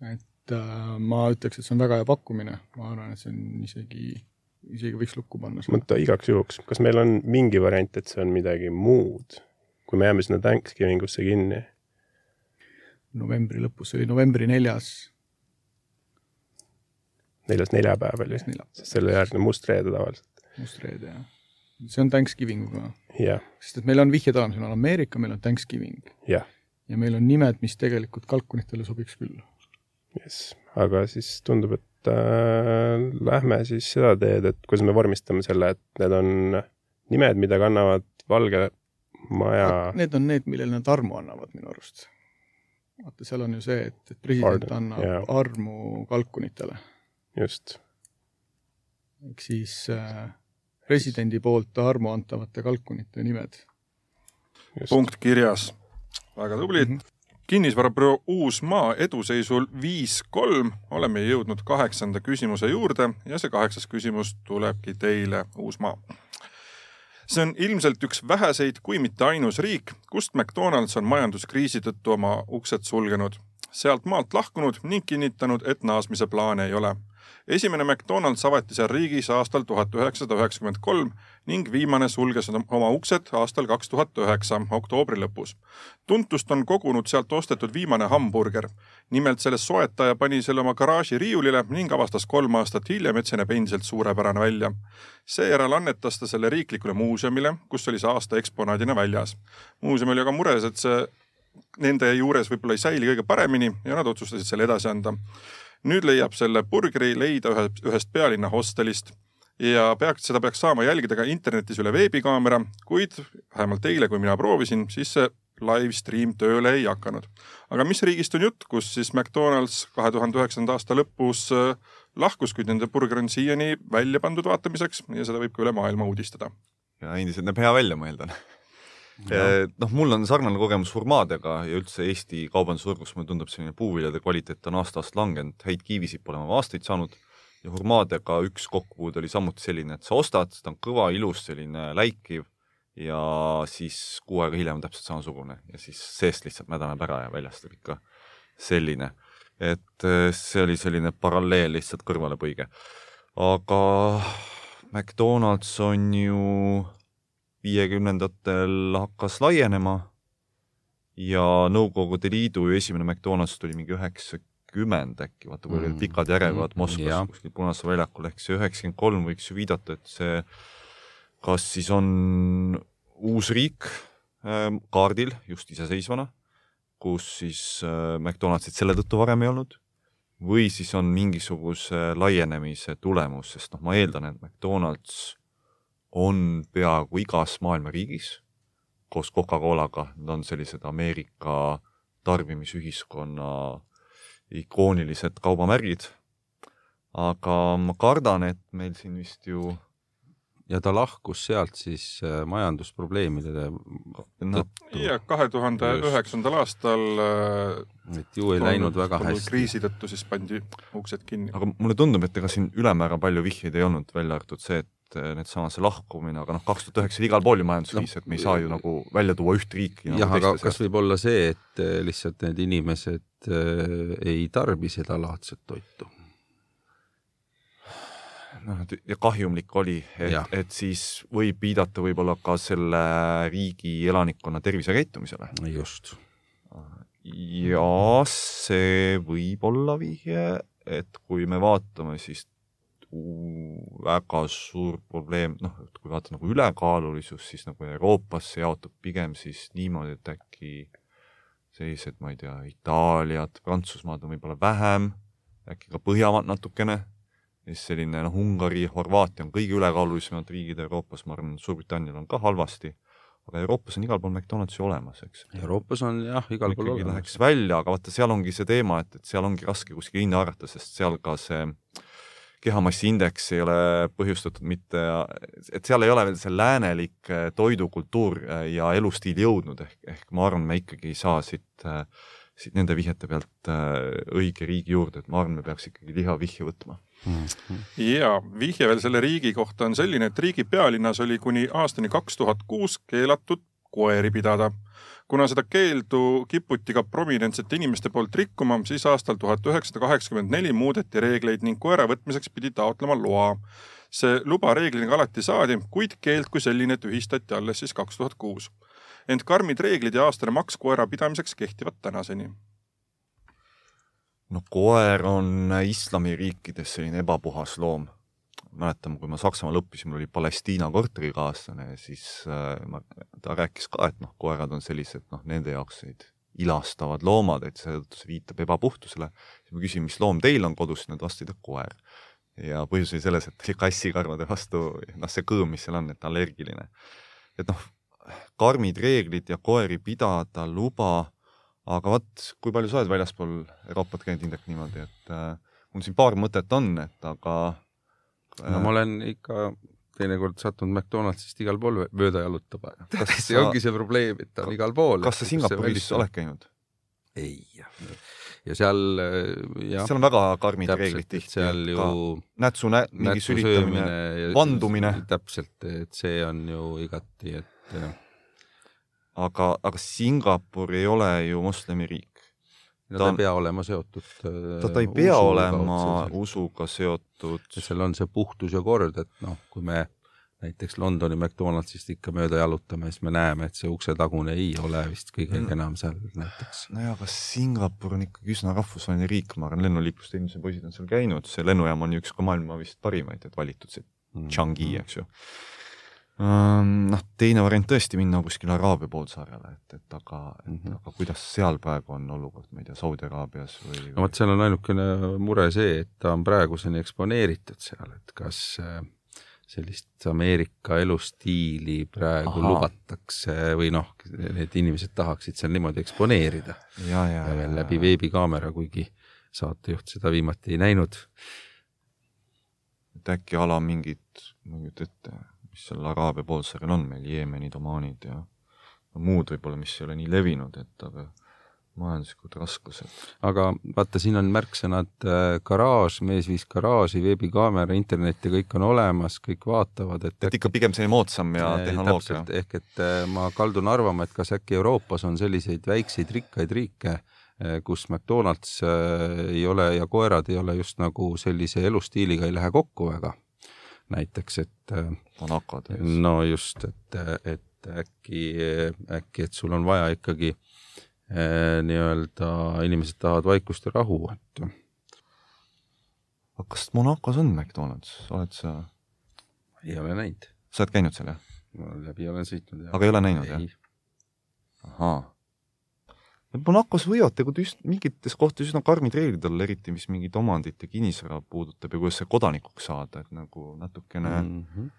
et äh, ma ütleks, et see on väga hea pakkumine, ma arvan, et see on isegi, isegi võiks lukku panna mõtle igaks juhuks, kas meil on mingi variant, et see on midagi muud, kui me jääme sinna Thanksgiving usse kinni? Novembri lõpus, see oli novembri neljas, neljas neljapäev oli, selle järgne must reede tavaliselt. must reede, jah. see on Thanksgivinguga, jah, sest et meil on vihjed olemas, meil on Ameerika, meil on Thanksgiving jah, ja meil on nimed, mis tegelikult kalkunitele sobiks küll. jess, aga siis tundub, et äh, lähme siis seda teed, et kuidas me vormistame selle, et need on nimed, mida kannavad Valge Maja Need on need, millele nad armu annavad minu arust. Vaata, seal on ju see, et, et president Pardon, annab jaa. armu kalkunitele, just, ehk siis äh, presidendi poolt armu antavate kalkunite nimed. punkt kirjas. väga tublid mm. -hmm. kinnisvarabüroo Uusmaa eduseisul viis-kolm oleme jõudnud kaheksanda küsimuse juurde ja see kaheksas küsimus tulebki teile, Uusmaa. See on ilmselt üks väheseid, kui mitte ainus riik, kust McDonalds on majanduskriisi tõttu oma uksed sulgenud, sealt maalt lahkunud ning kinnitanud, et naasmise plaane ei ole esimene McDonalds avati seal riigis aastal tuhat üheksasada üheksakümmend kolm ning viimane sulges oma uksed aastal kaks tuhat üheksa, oktoobri lõpus. tuntust on kogunud sealt ostetud viimane hamburger. nimelt selle soetaja pani selle oma garaaži riiulile ning avastas kolm aastat hiljem, et see näeb endiselt suurepärane välja. seejärel annetas ta selle riiklikule muuseumile, kus oli see aasta eksponaadina väljas. muuseum oli aga mures, et see nende juures võib-olla ei säili kõige paremini ja nad otsustasid selle edasi anda nüüd leiab selle burgeri leida ühe, ühest pealinna hostelist ja peaks, seda peaks saama jälgida ka internetis üle veebikaamera, kuid vähemalt eile, kui mina proovisin, siis see live stream tööle ei hakanud. aga mis riigist on jutt, kus siis McDonalds kahe tuhande üheksanda aasta lõpus äh, lahkus, kuid nende burger on siiani välja pandud vaatamiseks ja seda võib ka üle maailma uudistada. ja endiselt näeb hea välja, ma eeldan. [laughs] noh, mul on sarnane kogemus Hurmadega ja üldse Eesti kaubandusvõrgus mulle tundub selline puuviljade kvaliteet on aasta-aastalt langenud, häid kiivisid pole ma aastaid saanud ja Hurmadega üks kokkupuude oli samuti selline, et sa ostad, ta on kõva, ilus, selline läikiv ja siis kuu aega hiljem täpselt samasugune ja siis seest lihtsalt mädaneb ära ja väljast on ikka selline. et eh, see oli selline paralleel lihtsalt kõrvalepõige. aga McDonalds on ju viiekümnendatel hakkas laienema ja Nõukogude Liidu esimene McDonalds tuli mingi üheksa, üheksakümmend äkki, vaata kui olid Mm. pikad järjekorrad Mm, Moskvas jah. kuskil Punasel väljakul, ehk see üheksakümmend kolm võiks ju viidata, et see kas siis on uus riik äh, kaardil just iseseisvana, kus siis äh, McDonaldsit selle tõttu varem ei olnud, või siis on mingisuguse laienemise tulemus, sest noh, ma eeldan, et McDonalds on peaaegu igas maailma riigis koos Coca-Colaga, nad on sellised Ameerika tarbimisühiskonna ikoonilised kaubamärgid. aga ma kardan, et meil siin vist ju ja ta lahkus sealt siis äh, majandusprobleemide noh, ja kahe tuhande üheksandal aastal äh, et ju ei läinud väga hästi. kriisi tõttu siis pandi uksed kinni. aga mulle tundub, et ega siin ülemäära palju vihjeid ei olnud, välja arvatud see, et eh, needsamad see lahkumine, aga noh, kaks tuhat üheksa igal pool ju majanduskriis no,, et me ei saa ju nagu välja tuua üht riiki nagu jah, aga kas võib olla see, et äh, lihtsalt need inimesed äh, ei tarbi seda laadset toitu? noh, et kahjumlik oli, et et siis võib viidata võib-olla ka selle riigi elanikkonna tervisekäitumisele. just. ja see võib olla vihje, et kui me vaatame, siis väga suur probleem, noh, et kui vaadata nagu ülekaalulisus, siis nagu Euroopas see jaotub pigem siis niimoodi, et äkki sellised, ma ei tea, Itaaliad, Prantsusmaad on võib-olla vähem, äkki ka Põhjamaad natukene, siis selline noh, Ungari, Horvaatia on kõige ülekaalulisemad riigid Euroopas, ma arvan, Suurbritannial on ka halvasti, aga Euroopas on igal pool McDonalds ju olemas, eks. Euroopas on jah, igal pool olemas. läheks välja, aga vaata, seal ongi see teema, et, et seal ongi raske kuskil hinda arvata, sest seal ka see kehamassiindeks ei ole põhjustatud mitte, et seal ei ole veel see läänelik eh, toidukultuur eh, ja elustiil jõudnud, ehk, ehk ma arvan, me ikkagi ei saa siit, siit nende vihjete pealt õige riigi juurde, et ma arvan, me peaks ikkagi liha vihje võtma. Mhm. ja vihje veel selle riigi kohta on selline, et riigi pealinnas oli kuni aastani kaks tuhat kuus keelatud koeri pidada. kuna seda keeldu kiputi ka prominentsete inimeste poolt rikkuma, siis aastal tuhat üheksasada kaheksakümmend neli muudeti reegleid ning koera võtmiseks pidi taotlema loa. see luba reeglina alati saadi, kuid keeld kui selline tühistati alles siis kaks tuhat kuus. ent karmid reeglid ja aastane maks koera pidamiseks kehtivad tänaseni no koer on islamiriikides selline ebapuhas loom. Mäletan, kui ma Saksamaal õppisin, mul oli Palestiina korterikaaslane ja siis äh, ma, ta rääkis ka, et noh, koerad on sellised noh, nende jaoks sellised ilastavad loomad, et seetõttu see viitab ebapuhtusele. siis ma küsin, mis loom teil on kodus, nad vastasid, et koer. ja põhjus oli selles, et [laughs] kassikarvade vastu, noh, see kõõm, mis seal on, et allergiline. et noh, karmid reeglid ja koeri pidada luba aga vot, kui palju sa oled väljaspool Euroopat käinud, Indrek, niimoodi, et äh, mul siin paar mõtet on, et aga no ma olen ikka teinekord sattunud McDonaldsist igal pool mööda jalutama. Kas see sa- ongi see probleem, et ta on igal pool. kas sa Singapuris oled käinud? ei. ja seal jah, seal on väga karmid reeglid täpselt, et tihti. seal ju nätsu nä-, mingi sülitamine, vandumine. täpselt, et see on ju igati, et aga, aga Singapur ei ole ju moslemiriik. no Ta ta ei pea olema seotud. ta, ta ei pea olema usuga seotud. et seal on see puhtus ja kord, et noh, kui me näiteks Londoni McDonaldsist ikka mööda jalutame, siis me näeme, et see uksetagune ei ole vist kõige Mm. enam seal näiteks. nojah, aga Singapur on ikkagi üsna rahvusvaheline riik, ma arvan, lennuliiklusteenistuse poisid on seal käinud, see lennujaam on ju üks ka maailma vist parimaid, et valitud see Mm. Changi, eks ju. Noh, teine variant tõesti minna kuskile Araabia poolsaarele, et, et aga mm, Mhm. -hmm. aga kuidas seal praegu on olukord, ma ei tea, Saudi Araabias või? no vot, seal on ainukene mure see, et ta on praeguseni eksponeeritud seal, et kas äh, sellist Ameerika elustiili praegu. Aha. lubatakse või noh, need inimesed tahaksid seal niimoodi eksponeerida ja, ja, ja veel läbi veebikaamera, kuigi saatejuht seda viimati ei näinud. et äkki ala mingid, ma ei kujuta ette, mis seal Araabia poolsaarel on meil, Jeemenid, Omaanid ja no muud võib-olla, mis ei ole nii levinud, et aga majanduslikud raskused. aga vaata, siin on märksõnad äh, garaaž, mees viis garaaži, veebikaamera, internet ja kõik on olemas, kõik vaatavad, et et ikka pigem selline moodsam ja Äh, tehnoloogia. ehk et äh, ma kaldun arvama, et kas äkki Euroopas on selliseid väikseid rikkaid riike, kus McDonalds ei ole ja koerad ei ole just nagu sellise elustiiliga ei lähe kokku väga. Näiteks, et äh, vanakad. no just, et, et äkki, äkki, et sul on vaja ikkagi eh, nii-öelda inimesed tahavad vaikust ja rahu, et. aga kas Monacos on McDonalds, oled sa? ei ole näinud. sa oled käinud seal, jah? läbi olen sõitnud. aga ei ole näinud, jah? ahaa Monacos võivad teguda just mingites kohtades üsna karmid reeglid olla, eriti mis mingit omandit ja kinnisvara puudutab ja kuidas see kodanikuks saada, et nagu natukene mm, -hmm.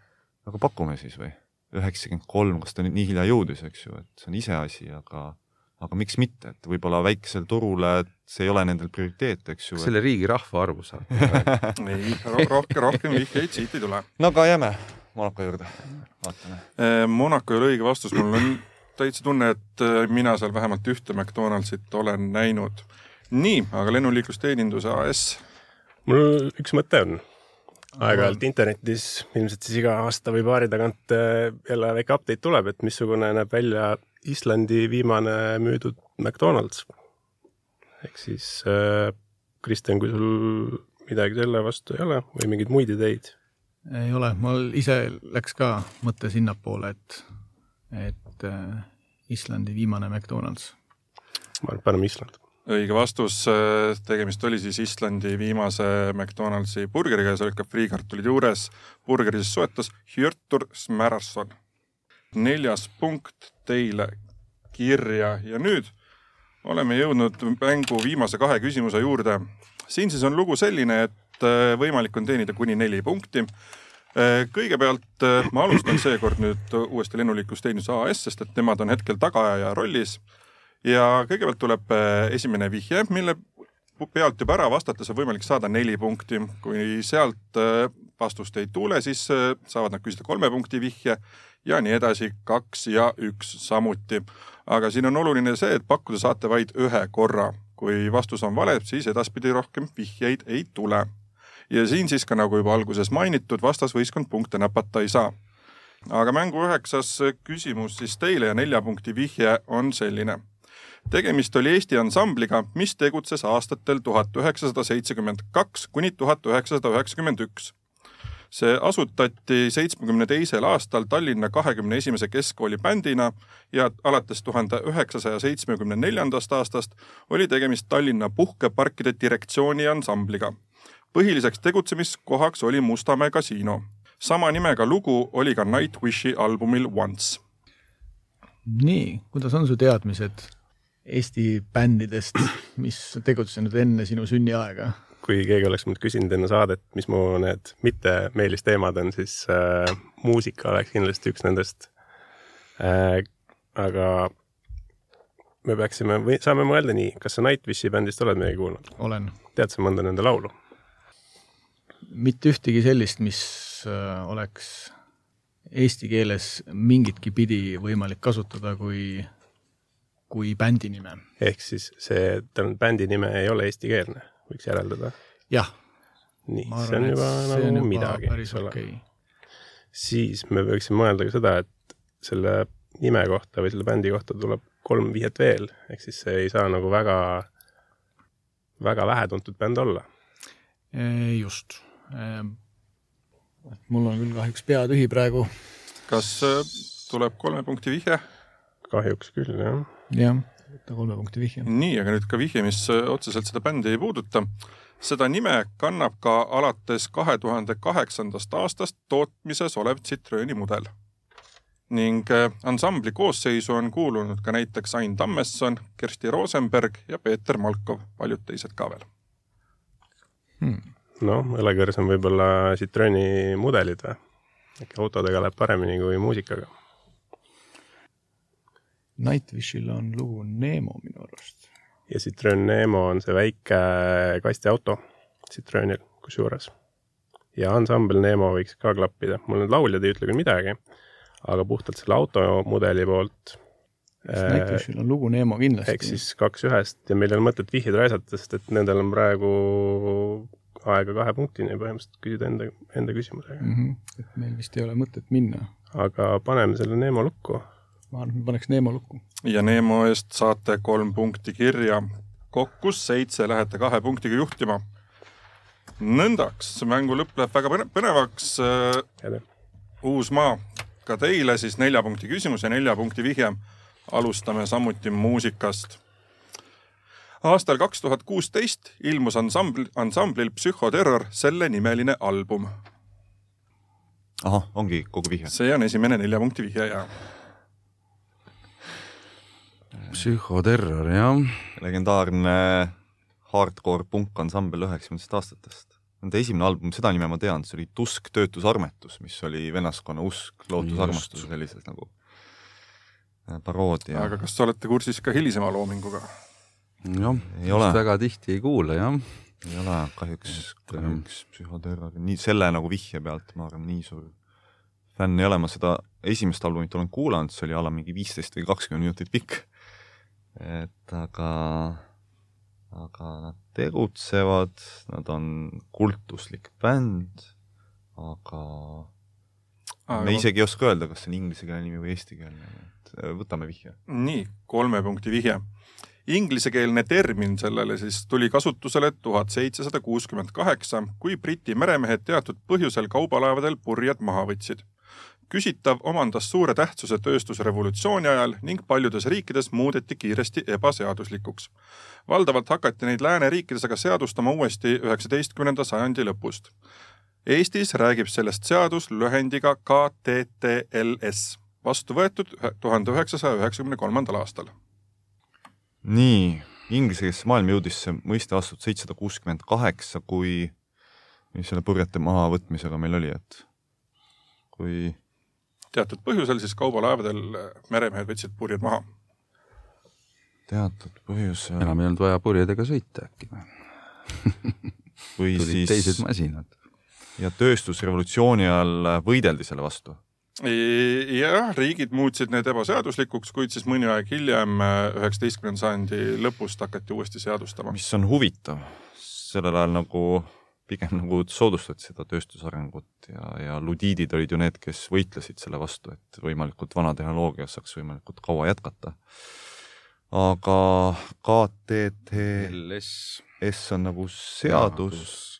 aga pakume siis või? üheksakümmend kolm, kas ta nüüd nii hilja jõudis, eks ju, et see on iseasi, aga aga miks mitte, et võib-olla väikesel turule see ei ole nendel prioriteet, eks ju. selle riigi rahvaarvu saab [laughs] ei, rohkem, rohkem vihjeid siit ei tule. no aga jääme Monaco juurde, vaatame. Eh, Monaco ei ole õige vastus, mul on täitsa tunne, et äh, mina seal vähemalt ühte McDonaldsit olen näinud. nii, aga lennuliiklusteenindus AS? mul üks mõte on. aeg-ajalt internetis ilmselt siis iga aasta või paari tagant äh, jälle väike update tuleb, et missugune näeb välja Islandi viimane müüdud McDonalds. ehk siis äh, Kristjan, kui sul midagi selle vastu ei ole või mingeid muid ideid? ei ole, mul ise läks ka mõte sinnapoole, et, et et äh, Islandi viimane McDonalds? ma arvan, et paneme Island. õige vastus, äh, tegemist oli siis Islandi viimase McDonaldsi burgeriga ja seal olid ka friikartulid juures. burgeri siis soetas Hjörtur Smärason. neljas punkt teile kirja ja nüüd oleme jõudnud mängu viimase kahe küsimuse juurde. siin siis on lugu selline, et äh, võimalik on teenida kuni neli punkti kõigepealt äh, ma alustan seekord nüüd uuesti lennuliiklusteenuse AS, sest et nemad on hetkel tagaajaja rollis. ja kõigepealt tuleb äh, esimene vihje, mille pealt juba ära vastates on võimalik saada neli punkti. kui sealt vastust ei tule, siis saavad nad küsida kolme punkti vihje ja nii edasi, kaks ja üks samuti. aga siin on oluline see, et pakkuda saate vaid ühe korra. kui vastus on vale, siis edaspidi rohkem vihjeid ei tule ja siin siis ka nagu juba alguses mainitud, vastasvõistkond punkte näpata ei saa. aga mängu üheksas küsimus siis teile ja nelja punkti vihje on selline. tegemist oli Eesti ansambliga, mis tegutses aastatel tuhat üheksasada seitsekümmend kaks kuni tuhat üheksasada üheksakümmend üks see asutati seitsmekümne teisel aastal Tallinna kahekümne esimese keskkooli bändina ja alates tuhande üheksasaja seitsmekümne neljandast aastast oli tegemist Tallinna puhkeparkide direktsiooni ansambliga põhiliseks tegutsemiskohaks oli Mustamäe kasiino. sama nimega lugu oli ka Nightwishi albumil Once. nii, kuidas on su teadmised Eesti bändidest, mis tegutsenud enne sinu sünniaega? kui keegi oleks mult küsinud enne saadet, mis mu need mitte meelisteemad on, siis äh, muusika oleks kindlasti üks nendest äh,. aga me peaksime või saame mõelda nii, kas sa Nightwishi bändist oled midagi kuulnud? olen. tead sa mõnda nende laulu? Mitte ühtegi sellist, mis äh, oleks eesti keeles mingitki pidi võimalik kasutada kui, kui bändi nime. ehk siis see, tal bändi nime ei ole eestikeelne, võiks järeldada? jah. nii, see on juba nagu on juba midagi, eks ole okay.. siis me võiksime mõelda ka seda, et selle nime kohta või selle bändi kohta tuleb kolm vihjet veel, ehk siis see ei saa nagu väga, väga vähetuntud bänd olla. just Ehm, mul on küll kahjuks pea tühi praegu. kas äh, tuleb kolme punkti vihje? kahjuks küll, jah. jah, võta kolme punkti vihje. nii, aga nüüd ka vihje, mis äh, otseselt seda bändi ei puuduta. seda nime kannab ka alates kahe tuhande kaheksandast aastast tootmises olev Citrooni mudel. ning äh, ansambli koosseisu on kuulunud ka näiteks Ain Tammesson, Kersti Rosenberg ja Peeter Malkov, paljud teised ka veel hmm noh, õlekõrs on võib-olla Citrooni mudelid või? äkki autodega läheb paremini kui muusikaga? Nightwishil on lugu Nemo minu arust. ja Citroen Nemo on see väike kastiauto Citroenil kusjuures. ja ansambel Nemo võiks ka klappida, mul need lauljad ei ütle küll midagi, aga puhtalt selle automudeli poolt Nightwishil on lugu Nemo kindlasti. ehk siis kaks ühest ja meil ei ole mõtet vihjeid raisata, sest et nendel on praegu aega kahe punktini põhimõtteliselt küsida enda, enda küsimusega mm. -hmm. et meil vist ei ole mõtet minna. aga paneme selle Neemo lukku. ma arvan, et me paneks Neemo lukku. ja Neemo eest saate kolm punkti kirja. kokku seitse lähete kahe punktiga juhtima. nõndaks, mängu lõpp läheb väga põnevaks. uus maa, ka teile siis nelja punkti küsimus ja nelja punkti vihje. alustame samuti muusikast aastal kaks tuhat kuusteist ilmus ansambl, ansamblil Psühhoterror sellenimeline album. ahah, ongi kogu vihje? see on esimene nelja punkti vihje ja. psühhoterror, jah. legendaarne hardcore punkansambel üheksakümnendatest aastatest. Nende esimene album, seda nime ma tean, see oli Tusk töötusarmetus, mis oli vennaskonna usk, lootusarmastus, sellised nagu äh, paroodia. aga kas te olete kursis ka hilisema loominguga? Jah, väga tihti ei kuule, jah. ei ole, kahjuks, kahjuks psühhoterror, nii selle nagu vihje pealt, ma arvan, nii suur fänn ei ole, ma seda esimest albumit olen kuulanud, see oli a la mingi viisteist või kakskümmend minutit pikk. et aga aga nad tegutsevad, nad on kultuslik bänd, aga, aga me isegi ei oska öelda, kas see on inglisekeelne nimi või eestikeelne, et võtame vihje. nii, kolme punkti vihje. Inglisekeelne termin sellele siis tuli kasutusele tuhat seitsesada kuuskümmend kaheksa, kui Briti meremehed teatud põhjusel kaubalaevadel purjed maha võtsid küsitav omandas suure tähtsuse tööstusrevolutsiooni ajal ning paljudes riikides muudeti kiiresti ebaseaduslikuks. valdavalt hakati neid lääneriikides aga seadustama uuesti üheksateistkümnenda sajandi lõpust. Eestis räägib sellest seadus lühendiga KTTLS, vastu võetud tuhande üheksasaja üheksakümne kolmandal aastal. Nii, inglisekeelsesse maailma jõudis see mõiste aastal seitsesada kuuskümmend kaheksa, kui mis selle purjete mahavõtmisega meil oli, et kui teatud põhjusel siis kaubalaevadel meremehed võtsid purjed maha. teatud põhjusel. enam ei olnud vaja purjedega sõita äkki või või siis teised masinad. ja tööstusrevolutsiooni ajal võideldi selle vastu? Jah, riigid muutsid need ebaseaduslikuks, kuid siis mõni aeg hiljem, üheksateistkümnenda sajandi lõpust hakati uuesti seadustama. mis on huvitav, sellel ajal nagu pigem nagu soodustati seda tööstusarengut ja, ja ludiidid olid ju need, kes võitlesid selle vastu, et võimalikult vana tehnoloogia saaks võimalikult kaua jätkata. aga KTTLS on nagu seadus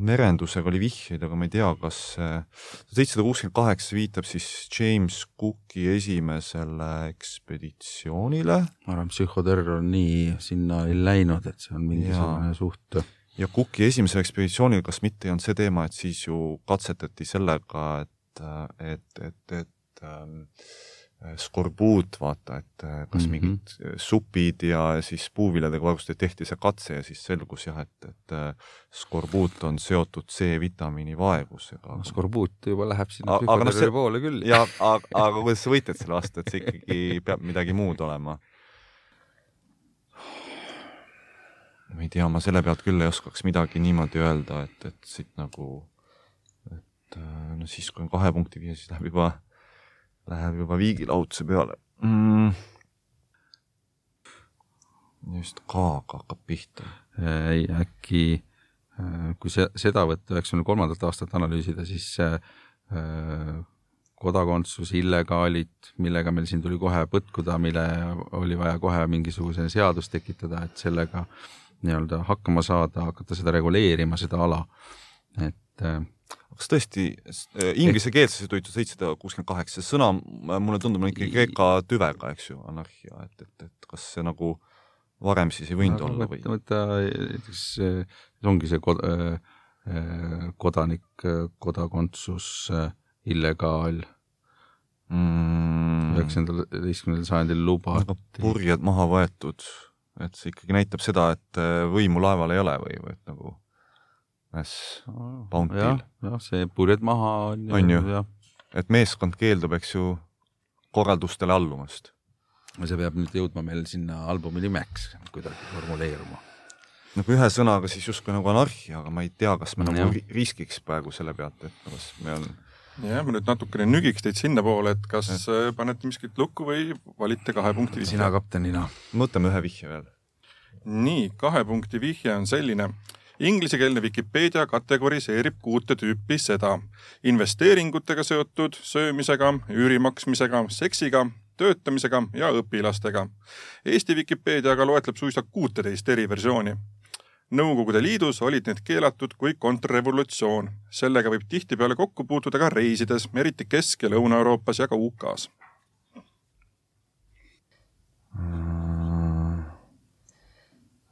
merendusega oli vihjeid, aga ma ei tea, kas seitsesada kuuskümmend kaheksa viitab siis James Cooki esimesele ekspeditsioonile. ma arvan, psühhoterror nii sinna ei läinud, et see on mingisugune suht. ja Cooki esimesel ekspeditsioonil, kas mitte ei olnud see teema, et siis ju katsetati sellega, et, et, et, et ähm, Äh, skorbuut, vaata, et äh, kas mm -hmm. mingid äh, supid ja siis puuviljadega varustati, tehti see katse ja siis selgus jah, et, et skorbuut on seotud C-vitamiini vaegusega. no skorbuut juba läheb sinna psühhoterrori no poole küll. ja aga, aga kuidas sa võitled selle vastu, et see ikkagi peab midagi muud olema? ma ei tea, ma selle pealt küll ei oskaks midagi niimoodi öelda, et, et siit nagu, et no siis, kui on kahe punkti viie, siis läheb juba läheb juba viigilahutuse peale mm.. just K-ga hakkab pihta. ei, äkki äh, kui see, seda võtta üheksakümne kolmandat aastat analüüsida, siis äh, kodakondsus, illegaalid, millega meil siin tuli kohe põtkuda, mille oli vaja kohe mingisuguse seadus tekitada, et sellega nii-öelda hakkama saada, hakata seda reguleerima, seda ala. et äh, kas tõesti äh, inglise keeles see toitu seitsesada kuuskümmend kaheksa, see sõna mulle tundub ikkagi kreeka tüvega, eks ju, anarhia, et, et, et kas see nagu varem siis ei võinud no, olla või? võta näiteks, ongi see kod, äh, äh, kodanik, kodakondsus, illegaal mm. üheksandal, üheteistkümnendal sajandil lubati. purjed maha võetud, et see ikkagi näitab seda, et võimu laeval ei ole või, või et nagu Mass Bounty'l. jah, see purjed maha on, on ju, ju., et meeskond keeldub, eks ju, korraldustele allumast. see peab nüüd jõudma meil sinna albumi nimeks kuidagi formuleeruma. nagu ühe sõnaga siis justkui nagu anarhia, aga ma ei tea, kas me nagu ja. riskiks praegu selle pealt, et kas me on jah, ma nüüd natukene nügiks teid sinnapoole, et kas ja. panete miskit lukku või valite kahe punkti vihje? sina kaptenina. võtame ühe vihje veel. nii, kahe punkti vihje on selline Inglisekeelne Vikipeedia kategoriseerib kuute tüüpi seda investeeringutega seotud, söömisega, üüri maksmisega, seksiga, töötamisega ja õpilastega. Eesti Vikipeedia aga loetleb suisa kuuteteist eri versiooni. Nõukogude Liidus olid need keelatud kui kontrrevolutsioon. sellega võib tihtipeale kokku puutuda ka reisides, eriti Kesk- ja Lõuna-Euroopas ja ka UK-s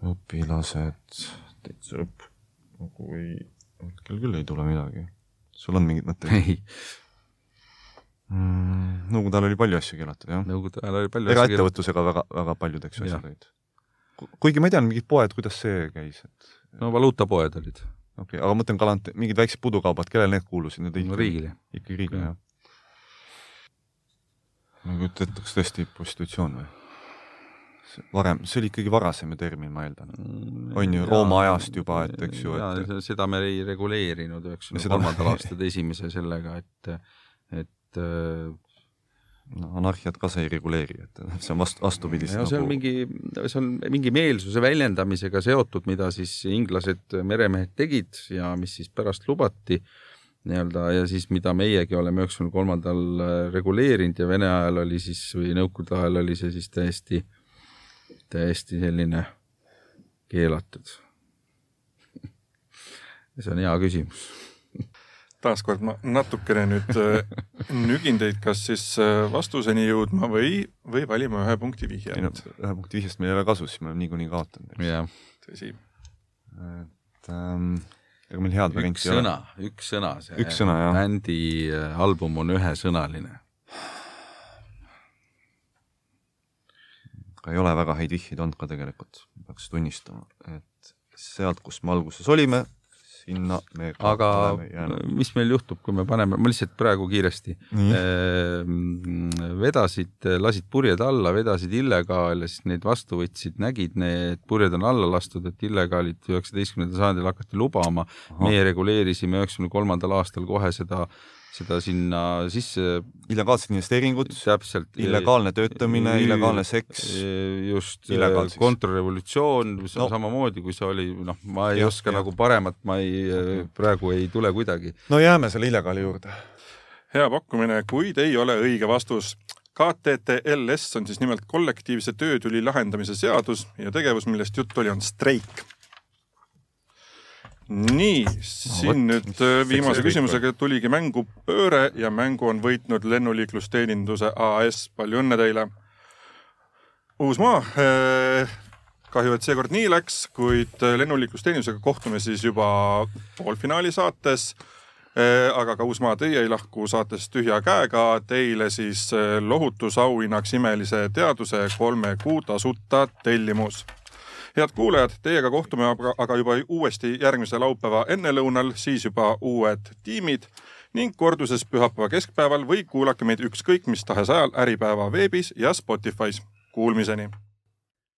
õpilased, täitsa õpp, nagu ei, hetkel küll ei tule midagi. sul on mingeid mõtteid? ei, mm,? Nõukogude ajal oli palju asju keelatud, jah? Nõukogude ajal oli palju eraettevõtlusega väga, väga paljud, eks ju, asjad olid. kuigi ma ei tea, mingid poed, kuidas see käis, et no valuutapoed olid okei okay,, aga ma mõtlen galant-, mingid väiksed pudukaubad, kellele need kuulusid, need no, riigile. ikkagi riigile, jah? ma ei kujuta ette, kas tõesti prostitutsioon või? varem, see oli ikkagi varasem termin, ma eeldan. On ju, Rooma ajast juba, et eks ju, et- seda me ei reguleerinud üheksakümne kolmandal aastal esimese sellega, et et äh, no anarhiat ka see ei reguleeri, et see on vastu, vastupidist ja see on mingi, see on mingi meelsuse väljendamisega seotud, mida siis inglased meremehed tegid ja mis siis pärast lubati nii-öelda ja siis, mida meiegi oleme üheksakümne kolmandal reguleerinud ja Vene ajal oli siis või Nõukogude ajal oli see siis täiesti, täiesti selline keelatud. see on hea küsimus. taaskord ma natukene nüüd äh, nügin teid, kas siis äh, vastuseni jõudma või, või valima ühe punkti ei no ühe punkti vihjest meil ei ole kasu, siis me oleme niikuinii kaotanud, tõsi. et ähm, ega meil head üks varianti ei ole. sõna, üks sõna, see Üks sõna, jah. bändi äh, album on ühesõnaline. Aga ei ole väga häid vihjeid olnud ka tegelikult, peaks tunnistama, et sealt, kus me alguses olime, sinna me aga mis meil juhtub, kui me paneme, ma lihtsalt praegu kiiresti Nii. eh, vedasid, lasid purjed alla, vedasid illegaale, siis neid vastu võtsid, nägid, need purjed on alla lastud, et illegaalid üheksateistkümnendal sajandil hakati lubama. meie reguleerisime üheksakümne kolmandal aastal kohe seda, seda sinna sisse illegaalsed investeeringud, täpselt. illegaalne töötamine, illegaalne seks, just Illegaal siis. kontrarevolutsioon no. Samamoodi, kui see oli, noh, ma ei Jah, oska jah. nagu paremat, ma ei, praegu ei tule kuidagi. no jääme selle illegaali juurde. hea pakkumine, kuid ei ole õige vastus. KTTLS on siis nimelt kollektiivse töötüli lahendamise seadus ja tegevus, millest juttu oli, on streik. nii, siin vot, nüüd äh, viimase küsimusega tuligi mängu pööre ja mängu on võitnud lennuliiklusteeninduse AS, palju õnne teile. Uusmaa, kahju, et seekord nii läks, kuid äh, lennuliiklusteenindusega kohtume siis juba poolfinaali saates aga ka Uusmaa, teie ei lahku saatest tühja käega, teile siis lohutusauhinnaks imelise teaduse kolme kuu tasuta tellimus. Head kuulajad, teiega kohtume aga, juba uuesti järgmise laupäeva ennelõunal, siis juba uued tiimid ning korduses pühapäeva keskpäeval või kuulake meid ükskõik mis tahes ajal Äripäeva veebis ja Spotify's. Kuulmiseni